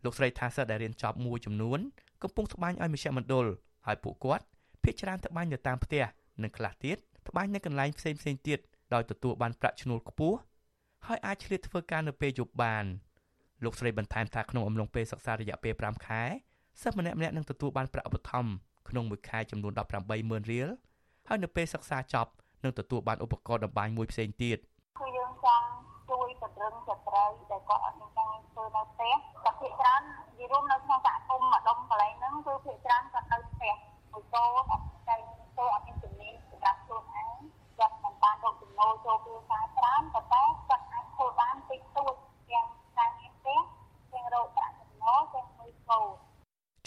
លោកស្រីថាសិស្សដែលរៀនចប់មួយចំនួនកំពុងត្បាញឲ្យមជ្ឈមណ្ឌលហើយពួកគាត់ភាគច្រើនត្បាញនៅតាមផ្ទះនិងខ្លះទៀតត្បាញនៅកន្លែងផ្សេងផ្សេងទៀតដោយទទួលបានប្រាក់ឈ្នួលខ្ពស់ហើយអាចឆ្លៀតធ្វើការនៅពេលយប់បានលោកស្រីបន្ថែមថាក្នុងអំឡុងពេលសិក្សារយៈពេល5ខែ សិស្សម្នាក់ៗនឹងទទួលបានប្រាក់ឧបត្ថម្ភក្នុងមួយខែចំនួន180,000រៀលហើយនៅពេលសិក្សាចប់នឹងទទួលបានឧបករណ៍តម្បាញមួយផ្សេងទៀតគឺយើងចង់ជួយពង្រឹងស្ត្រីដែលគាត់អត់មានការធ្វើនៅផ្ទះតែភាគច្រើននិយាយរួមនៅក្នុងសហគមន៍ម្ដុំកន្លែងហ្នឹងគឺភាគច្រើនគាត់នៅផ្ទះមួយកោអត់តែធ្វើអត់មានជំនាញសម្រាប់ខ្លួនឯងគាត់មិនបានរកចំណូលចូលគ្រួសារច្រើនប៉ុន្តែគាត់អាចធ្វើបានតិចតួចទាំងការងារផ្ទះទាំងរកប្រាក់ចំណូលទាំងមួយកោ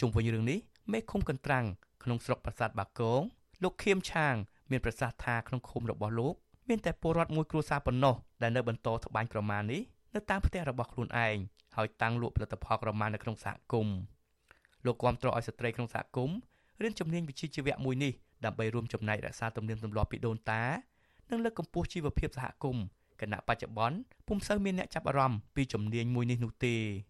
ជុំវិញរឿងនេះមេឃុំកន្ត្រាំងក្នុងស្រុកប្រាសាទបាគងលោកខៀមឆាង មានប្រសាសន៍ថាក្នុងឃុំរបស់លោកមានតែពលរដ្ឋមួយគ្រួសារប៉ុណ្ណោះដែលនៅបន្តត្បាញក្រមានេះនៅតាមផ្ទះរបស់ខ្លួនឯងហើយតាំងលក់ផលិតផលក្រមានៅក្នុងសហគមន៍លោកគាំទ្រឲ្យស្ត្រីក្នុងសហគមន៍រៀនជំនាញវិជ្ជាជីវៈមួយនេះដើម្បីរួមចំណែករក្សាទំនៀមទម្លាប់ពីដូនតា និងលើកកម្ពស់ជីវភាពសហគមន៍គណៈបច្ចុប្បន្នពុំសូវមានអ្នកចាប់អារម្មណ៍ពីជំនាញមួយនេះនោះទេខ្ញុំបើ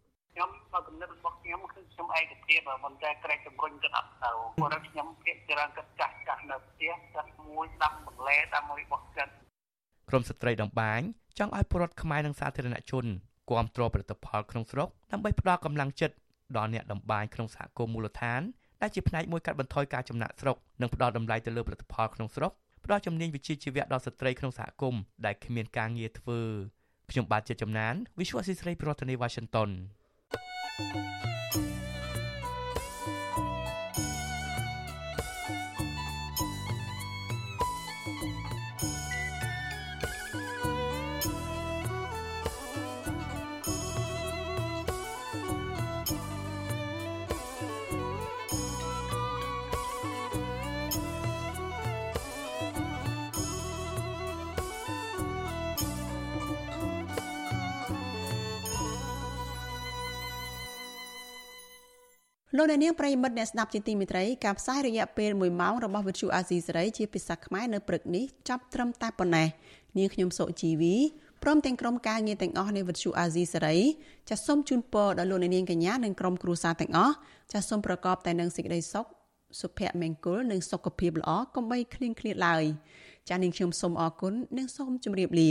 គំនិតរបស់ខ្ញុំគឺខ្ញុំឯកភាពមិនតែក្រែកជំរុញទៅអត់ទៅព្រោះខ្ញុំភាគច្រើនគិតចាស់ចាស់នៅផ្ទះគិតមួយដាំបន្លែដាំមួយរបស់គិតក្រមស្ត្រីដងបាញចង់ឲ្យពលរដ្ឋខ្មែរនិងសាធារណជនគាំទ្រផលិតផលក្នុងស្រុកដើម្បីផ្ដល់កម្លាំងចិត្តដល់អ្នកដំបានក្នុងសហគមន៍មូលដ្ឋានដែលជាផ្នែកមួយកាត់បន្ថយការចំណាក់ស្រុកនិងផ្ដល់តម្លៃទៅលើផលិតផលក្នុងស្រុកផ្ដល់ជំនាញវិជ្ជាជីវៈដល់ស្ត្រីក្នុងសហគមន៍ដែលគ្មានការងារធ្វើខ្ញុំបាទជាចំណាន Visual Assisray ប្រធានាទី Washington Música លោកអ្នកនាងប្រិមិត្តអ្នកស្ដាប់ជាទីមេត្រីការផ្សាយរយៈពេល1ម៉ោងរបស់វិទ្យុអាស៊ីសេរីជាភាសាខ្មែរនៅព្រឹកនេះចាប់ត្រឹមតែប៉ុណ្ណេះនាងខ្ញុំសុជីវីព្រមទាំងក្រុមការងារទាំងអស់នៃវិទ្យុអាស៊ីសេរីចាសសូមជូនពរដល់លោកអ្នកនាងកញ្ញានិងក្រុមគ្រួសារទាំងអស់ចាសសូមប្រកបតែនឹងសេចក្តីសុខសុភមង្គលនិងសុខភាពល្អកុំបីឃ្លៀងឃ្លាតឡើយចាសនាងខ្ញុំសូមអរគុណនិងសូមជម្រាបលា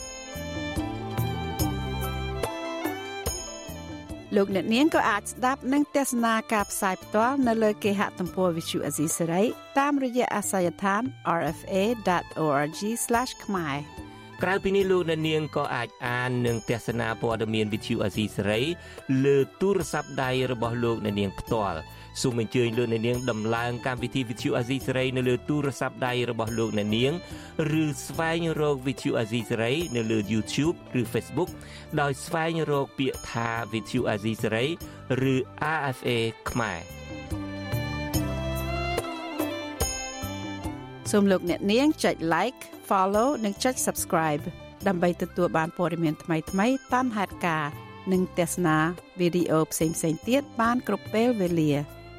លោកអ្នកនាងក៏អាចស្ដាប់និងទស្សនាការផ្សាយផ្ទាល់នៅលើគេហទំព័រ Visual Asia Serai តាមរយៈអាសយដ្ឋាន rfa.org/ ក្រៅពីនេះលោកអ្នកនាងក៏អាចអាននិងទស្សនាព័ត៌មាន Visual Asia Serai លើទូរស័ព្ទដៃរបស់លោកអ្នកនាងផ្ទាល់ សូមអញ្ជើញលោកអ្នកនាងដំឡើងកម្មវិធី Vithu Azizi Saray នៅលើទូរស័ព្ទដៃរបស់លោកអ្នកនាងឬស្វែងរក Vithu Azizi Saray នៅលើ YouTube ឬ Facebook ដោយស្វែងរកពាក្យថា Vithu Azizi Saray ឬ RFA ខ្មែរសូមលោកអ្នកនាងចុច like follow និងចុច subscribe ដើម្បីទទួលបានព័ត៌មានថ្មីៗតាមហេតុការណ៍និងទស្សនាវីដេអូផ្សេងៗទៀតបានគ្រប់ពេលវេលា